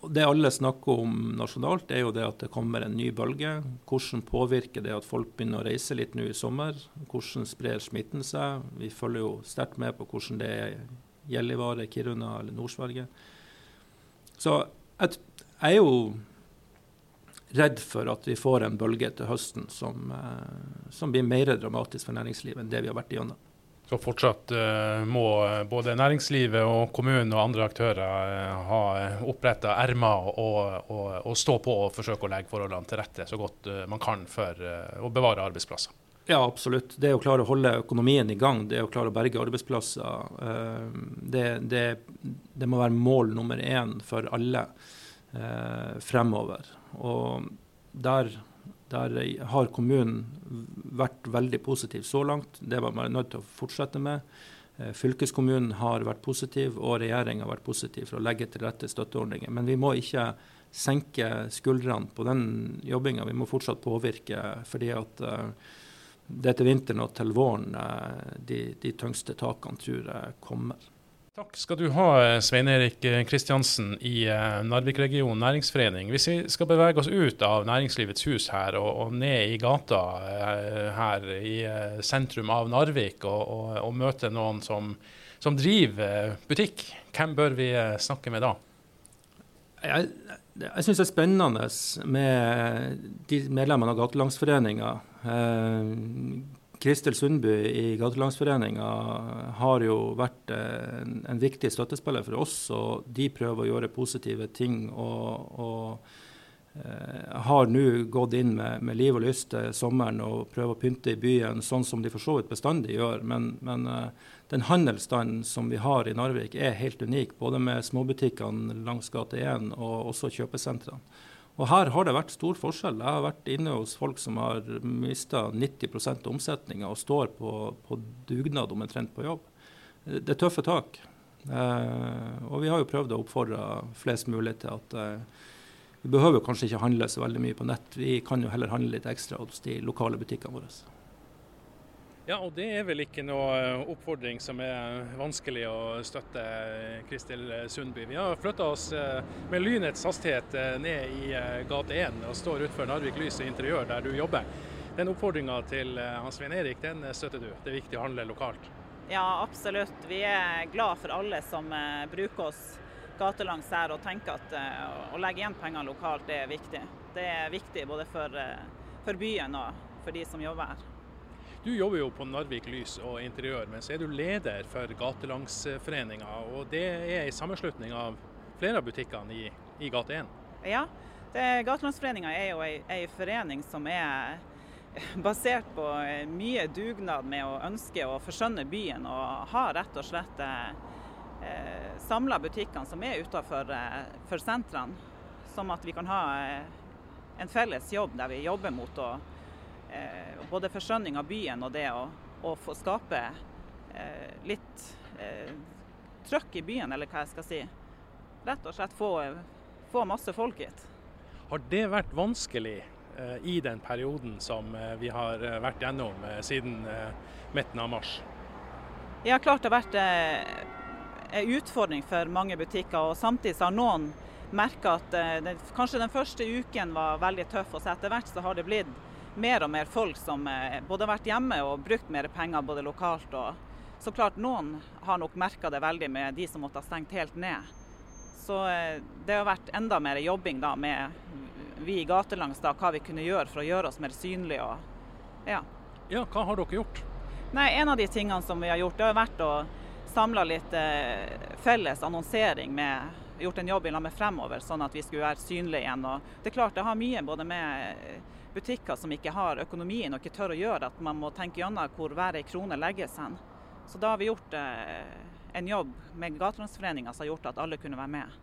Det alle snakker om nasjonalt, er jo det at det kommer en ny bølge. Hvordan påvirker det at folk begynner å reise litt nå i sommer? Hvordan sprer smitten seg? Vi følger jo sterkt med på hvordan det er Gjellivare, Kiruna eller Nord-Sverige. Så jeg, er jo redd for at vi får en bølge til høsten som, eh, som blir mer dramatisk for næringslivet enn det vi har vært igjennom. Så fortsatt uh, må både næringslivet og kommunen og andre aktører uh, ha oppretta ermer og, og, og, stå på og forsøke å legge forholdene til rette så godt uh, man kan for å bevare arbeidsplasser. Ja, absolutt. Det å klare å holde økonomien i gang, det å klare å berge arbeidsplasser, eh, det, det, det må være mål nummer én for alle eh, fremover. Og der, der, har kommunen vært veldig positiv så langt. Det var man nødt til å fortsette med. Eh, fylkeskommunen har vært positiv, og regjeringa har vært positiv for å legge til rette støtteordninger. Men vi må ikke senke skuldrene på den jobbinga. Vi må fortsatt påvirke. fordi at det er til vinteren og til våren eh, de, de tyngste takene tror jeg kommer. Takk skal du ha, Svein Erik Kristiansen i eh, Narvik-regionen næringsforening. Hvis vi skal bevege oss ut av Næringslivets hus her og, og ned i gata eh, her i sentrum av Narvik og, og, og møte noen som, som, driver butikk, hvem bør vi snakke med da? Jeg, jeg syns det er spennende med de medlemmene av Gatelangsforeninga Eh, Kristel Sundby i Gatelagsforeninga har jo vært eh, en, en, viktig støttespiller for oss, og de prøver å gjøre positive ting. og, og eh, har nå gått inn med, med, liv og lyst til sommeren og prøver å pynte i byen, sånn som de for så vidt bestandig gjør. Men, men eh, den handelsstanden som vi har i Narvik er helt unik, både med småbutikkene langs gate 1 og også kjøpesentrene. Og her har det vært stor forskjell. Jeg har vært inne hos folk som har mista 90 av omsetninga og står på, på dugnad omtrent på jobb. Det er tøffe tak. Eh, og vi har jo prøvd å oppfordre flest mulig til at eh, vi behøver kanskje ikke handle så veldig mye på nett. Vi kan jo heller handle litt ekstra hos de lokale butikkene våre. Ja, og det er vel ikke noe eh, oppfordring som er vanskelig å støtte, Kristel Sundby. Vi har flytta oss eh, med lynets hastighet eh, ned i gate 1 og står utenfor Narvik Lys og Interiør, der du jobber. Den oppfordringa til Hans Svein Erik, den støtter du. Det er viktig å handle lokalt. Ja, absolutt. Vi er glad for alle som bruker oss gatelangs her og tenker at å legge igjen penger lokalt, det er viktig. Det er viktig både for, for byen og for de som jobber her. Du jobber jo på Narvik Lys og Interiør, men så er du leder for Gatelangsforeninga. Og det er en sammenslutning av flere av butikkene i, i gate 1? Ja, Gatelangsforeninga er jo ei, forening som er basert på mye dugnad med å ønske å forskjønne byen, og har rett og slett eh, samla butikkene som er utenfor eh, sentrene. sånn at vi kan ha eh, en felles jobb der vi jobber mot å eh, både forskjønning av byen og det å, å få skape eh, litt eh, trøkk i byen, eller hva jeg skal si. Rett og slett få, få masse folk hit. Har det vært vanskelig eh, i den perioden som eh, vi har eh, vært gjennom siden midten av mars? Ja, klart det har vært en utfordring for mange butikker. og Samtidig har noen merka at det, kanskje den første uken var veldig tøff, og så etter hvert så har det blitt mer og mer folk som eh, både har vært hjemme og brukt mer penger både lokalt og Så klart noen har nok merka det veldig med de som måtte ha stengt helt ned. Så eh, det har vært enda mer jobbing da med vi i gatelangs da, hva vi kunne gjøre for å gjøre oss mer synlige. Og, ja. ja, hva har dere gjort? Nei, En av de tingene som vi har gjort, det har vært å samle litt eh, felles annonsering med gjort en jobb i lag med Fremover, sånn at vi skulle være synlige igjen. Og det er klart det har mye både med butikker som ikke har økonomien og ikke tør å gjøre at man må tenke gjennom hvor hver ei krone legges hen. Så da har vi gjort eh, en jobb med Gatelandsforeninga som har gjort at alle kunne være med.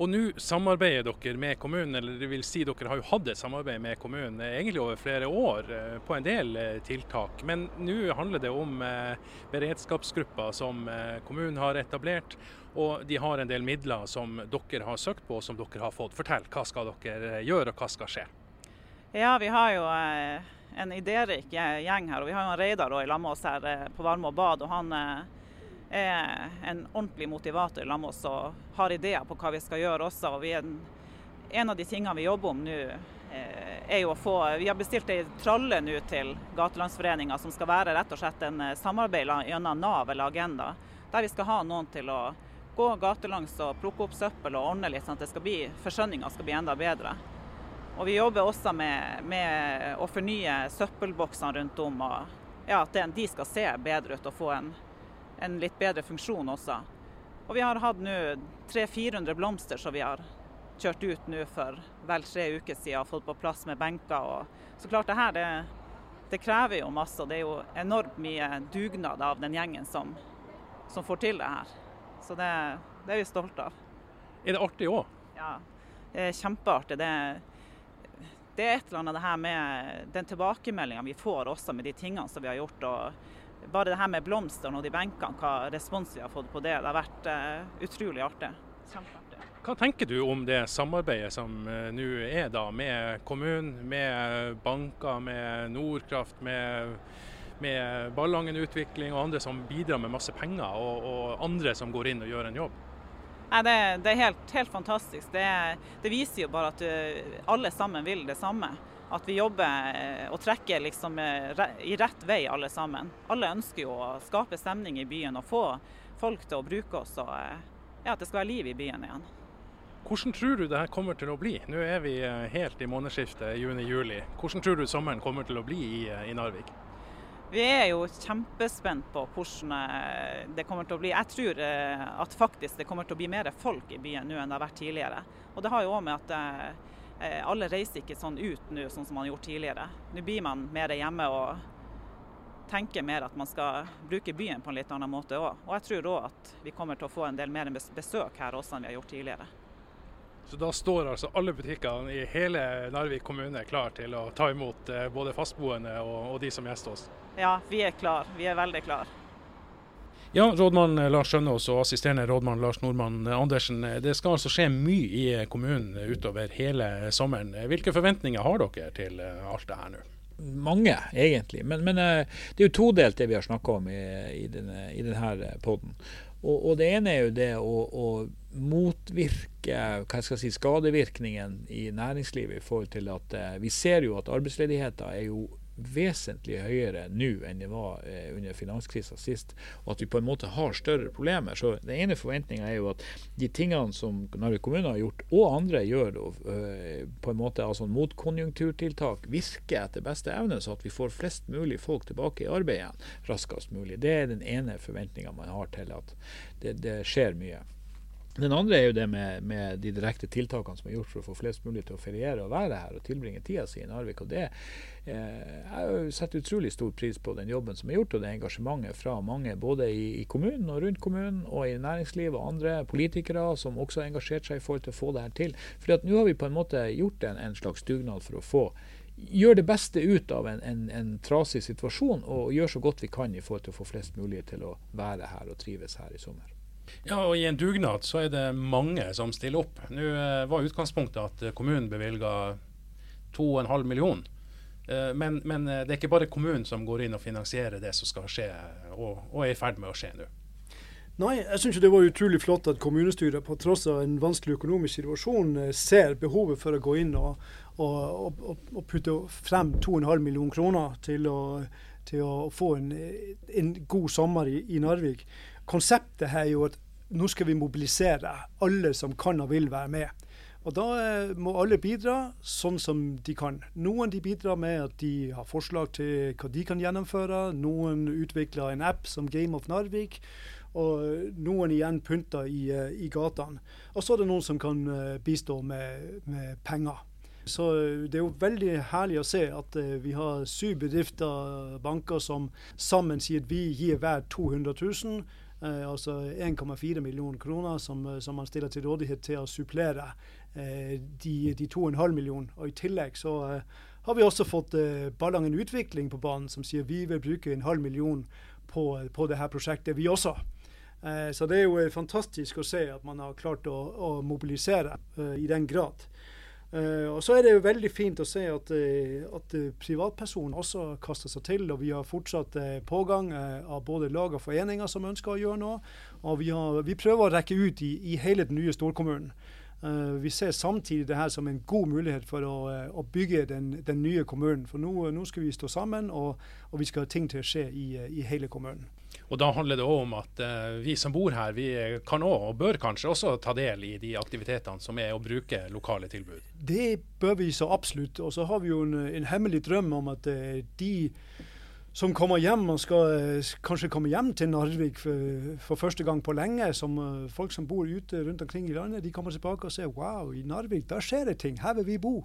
Og nå samarbeider dere med kommunen, eller det vil si dere har jo hatt et samarbeid med kommunen eh, egentlig over flere år eh, på en del tiltak. Men nå handler det om beredskapsgrupper som kommunen har etablert. Og de har en del midler som dere har søkt på og som dere har fått. Fortell, hva skal dere gjøre og hva skal skje? Ja, vi har jo en idérik gjeng her. Og vi har jo en Reidar i lag med oss her på Varme og bad. og han er en ordentlig motivator sammen med oss og har ideer på hva vi skal gjøre også. Og en, en, av de tingene vi jobber om nå, eh, er jo å få Vi har bestilt ei tralle nå til Gatelandsforeninga som skal være rett og slett en eh, samarbeid gjennom Nav eller Agenda. Der vi skal ha noen til å gå gatelangs og plukke opp søppel og ordne litt, sånn at det skal bli, forsøninga skal bli enda bedre. Og Vi jobber også med, med å fornye søppelboksene rundt om, og ja, at de skal se bedre ut og få en en litt bedre funksjon også. Og vi har hatt nå 300-400 blomster som vi har kjørt ut nå for vel tre uker siden og fått på plass med benker. Og så klart det her det, det krever jo masse. og Det er jo enormt mye dugnad av den gjengen som, som får til det her. Så det, det er vi stolte av. Er det artig òg? Ja, det er kjempeartig. Det, det, er et eller annet det her med den tilbakemeldinga vi får også med de tingene som vi har gjort. og bare det her med blomstene og de benkene, hva respons vi har fått på det, det har vært uh, utrolig artig. Hva tenker du om det samarbeidet som uh, nå er da med kommunen, med banker, med Nordkraft, med, med Ballangen Utvikling og andre som bidrar med masse penger, og, og andre som går inn og gjør en jobb? Nei, det, det, er helt, helt fantastisk. Det, det, viser jo bare at du, alle sammen vil det samme at vi jobber eh, og trekker liksom eh, i rett vei alle sammen. Alle ønsker jo å skape stemning i byen og få folk til å bruke oss, og eh, ja, at det skal være liv i byen igjen. Hvordan tror du det her kommer til å bli? Nå er vi helt i månedsskiftet juni-juli. Hvordan tror du sommeren kommer til å bli i, i Narvik? Vi er jo kjempespent på hvordan det kommer til å bli. Jeg tror at faktisk det kommer til å bli mer folk i byen nå enn det har vært tidligere. Og det har jo òg med at Eh, alle reiser ikke sånn ut nå, sånn som man har gjort tidligere. Nå blir man mer hjemme og tenker mer at man skal bruke byen på en litt annen måte òg. Og jeg tror òg at vi kommer til å få en del mer besøk her også enn vi har gjort tidligere. Så da står altså alle butikkene i hele Narvik kommune klar til å ta imot eh, både fastboende og, og de som gjester oss? Ja, vi er klar. Vi er veldig klar. Ja, rådmann Lars Skjønås og assisterende rådmann Lars Nordmann Andersen. Det skal altså skje mye i kommunen utover hele sommeren. Hvilke forventninger har dere til alt det her nå? Mange, egentlig. Men, men eh, det er jo todelt det vi har snakka om i, i, denne, i denne poden. Og, og, det ene er jo det å, å motvirke hva skal jeg si, skadevirkningen i næringslivet i forhold til at eh, vi ser jo at arbeidsledigheten er jo vesentlig høyere nå enn det var eh, under finanskrisa sist, og at vi på en måte har større problemer. Så Den ene forventninga er jo at de tingene som Narvik kommune har gjort, og andre gjør øh, på en måte altså motkonjunkturtiltak, virker etter beste evne, så at vi får flest mulig folk tilbake i arbeid igjen raskest mulig. Det er den ene forventninga man har til at det, det skjer mye. Den andre er jo det med, med, de direkte tiltakene som er gjort for å få flest mulig til å feriere og være her og tilbringe tida si i Narvik. og det eh, Jeg setter utrolig stor pris på den jobben som er gjort og det engasjementet fra mange både i, i kommunen og rundt kommunen og i næringslivet og andre politikere som også har engasjert seg i forhold til å få det her til. Fordi at Nå har vi på en måte gjort en, en slags dugnad for å få gjøre det beste ut av en, en, en, trasig situasjon og gjøre så godt vi kan i forhold til å få flest mulig til å være her og trives her i sommer. Ja, og I en dugnad så er det mange som stiller opp. Nå eh, var utgangspunktet at kommunen bevilga 2,5 millioner. Eh, men, men, eh, det er ikke bare kommunen som går inn og finansierer det som skal skje, og, og er i ferd med å skje nå. Nei, jeg syns det var utrolig flott at kommunestyret på tross av en vanskelig økonomisk situasjon ser behovet for å gå inn og, og, og, og putte frem 2,5 millioner kroner til å, til å få en, en, god sommer i, i Narvik. Konseptet er jo at nå skal vi mobilisere alle som kan og vil være med. Og Da eh, må alle bidra sånn som de kan. Noen de bidrar med at de har forslag til hva de kan gjennomføre. Noen utvikler en app som Game of Narvik. Og noen igjen pynter i, eh, i gatene. Og så er det noen som kan eh, bistå med, med penger. Så det er jo veldig herlig å se at vi har syv bedrifter, banker, som sammen sier at vi gir hver 200 000 Eh, altså 1,4 millioner kroner som, som, man stiller til rådighet til å supplere eh, de, de 2,5 millioner. Og I tillegg så eh, har vi også fått eh, Ballangen Utvikling på banen, som sier vi vil bruke en halv million på, på dette prosjektet, vi også. Eh, så det er jo fantastisk å se at man har klart å, å mobilisere eh, i den grad. Uh, og Så er det jo veldig fint å se at, uh, at uh, privatpersoner også kaster seg til. og Vi har fortsatt pågang av både lag og foreninger som ønsker å gjøre noe. og Vi, har, vi prøver å rekke ut i, i hele den nye storkommunen. Vi ser samtidig det her som en god mulighet for å, å bygge den, den, nye kommunen. For nå, nå, skal vi stå sammen, og, og vi skal ha ting til å skje i, i hele kommunen. Og Da handler det òg om at uh, vi som bor her, vi kan òg, og bør kanskje også ta del i de aktivitetene som er å bruke lokale tilbud. Det bør vi så absolutt. Og så har vi jo en, en hemmelig drøm om at uh, de som kommer hjem og skal uh, kanskje komme hjem til Narvik for, for første gang på lenge, som folk som bor ute rundt omkring i landet, de kommer tilbake og ser wow, i Narvik der skjer det ting, her vil vi bo.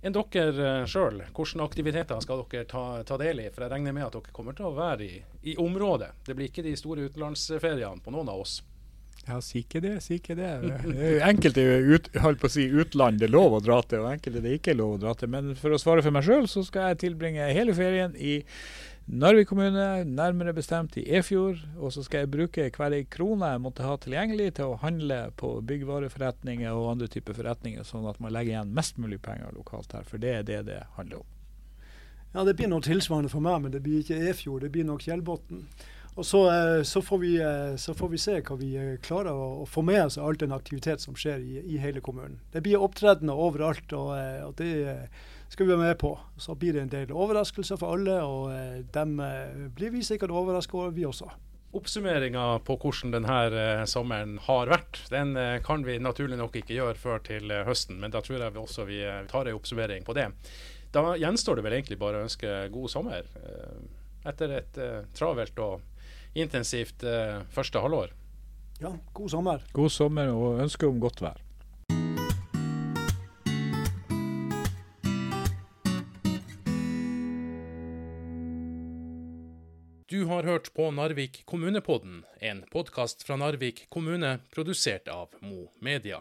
Enn dere eh, sjøl, hvilke aktiviteter skal dere ta, ta, del i? For jeg regner med at dere kommer til å være i, i området. Det blir ikke de store utenlandsferiene på noen av oss. Ja, si ikke det, si ikke det. Enkelte ut, holdt på å si utland det er lov å dra til, og enkelte det ikke er lov å dra til. Men for å svare for meg sjøl, så skal jeg tilbringe hele ferien i Narvik kommune, nærmere bestemt i Efjord. Og så skal jeg bruke hver ei krone jeg måtte ha tilgjengelig til å handle på byggvareforretninger og andre typer forretninger, sånn at man legger igjen mest mulig penger lokalt her. For det er det det handler om. Ja, Det blir noe tilsvarende for meg, men det blir ikke Efjord, det blir nok Fjellbotn. Og så, eh, så, får vi, eh, så, får vi, se hva vi eh, klarer å, få med oss av all den aktivitet som skjer i, i hele kommunen. Det blir opptredener overalt, og, og det skal vi være med på. Så blir det en del overraskelser for alle, og dem blir vi sikkert overraska over, vi også. Oppsummeringa på hvordan denne sommeren har vært, den kan vi naturlig nok ikke gjøre før til høsten, men da tror jeg vi også vi tar en oppsummering på det. Da gjenstår det vel egentlig bare å ønske god sommer etter et travelt og intensivt første halvår. Ja, god sommer. God sommer og ønske om godt vær. Du har hørt på Narvik kommunepodden, en podkast fra Narvik kommune produsert av Mo Media.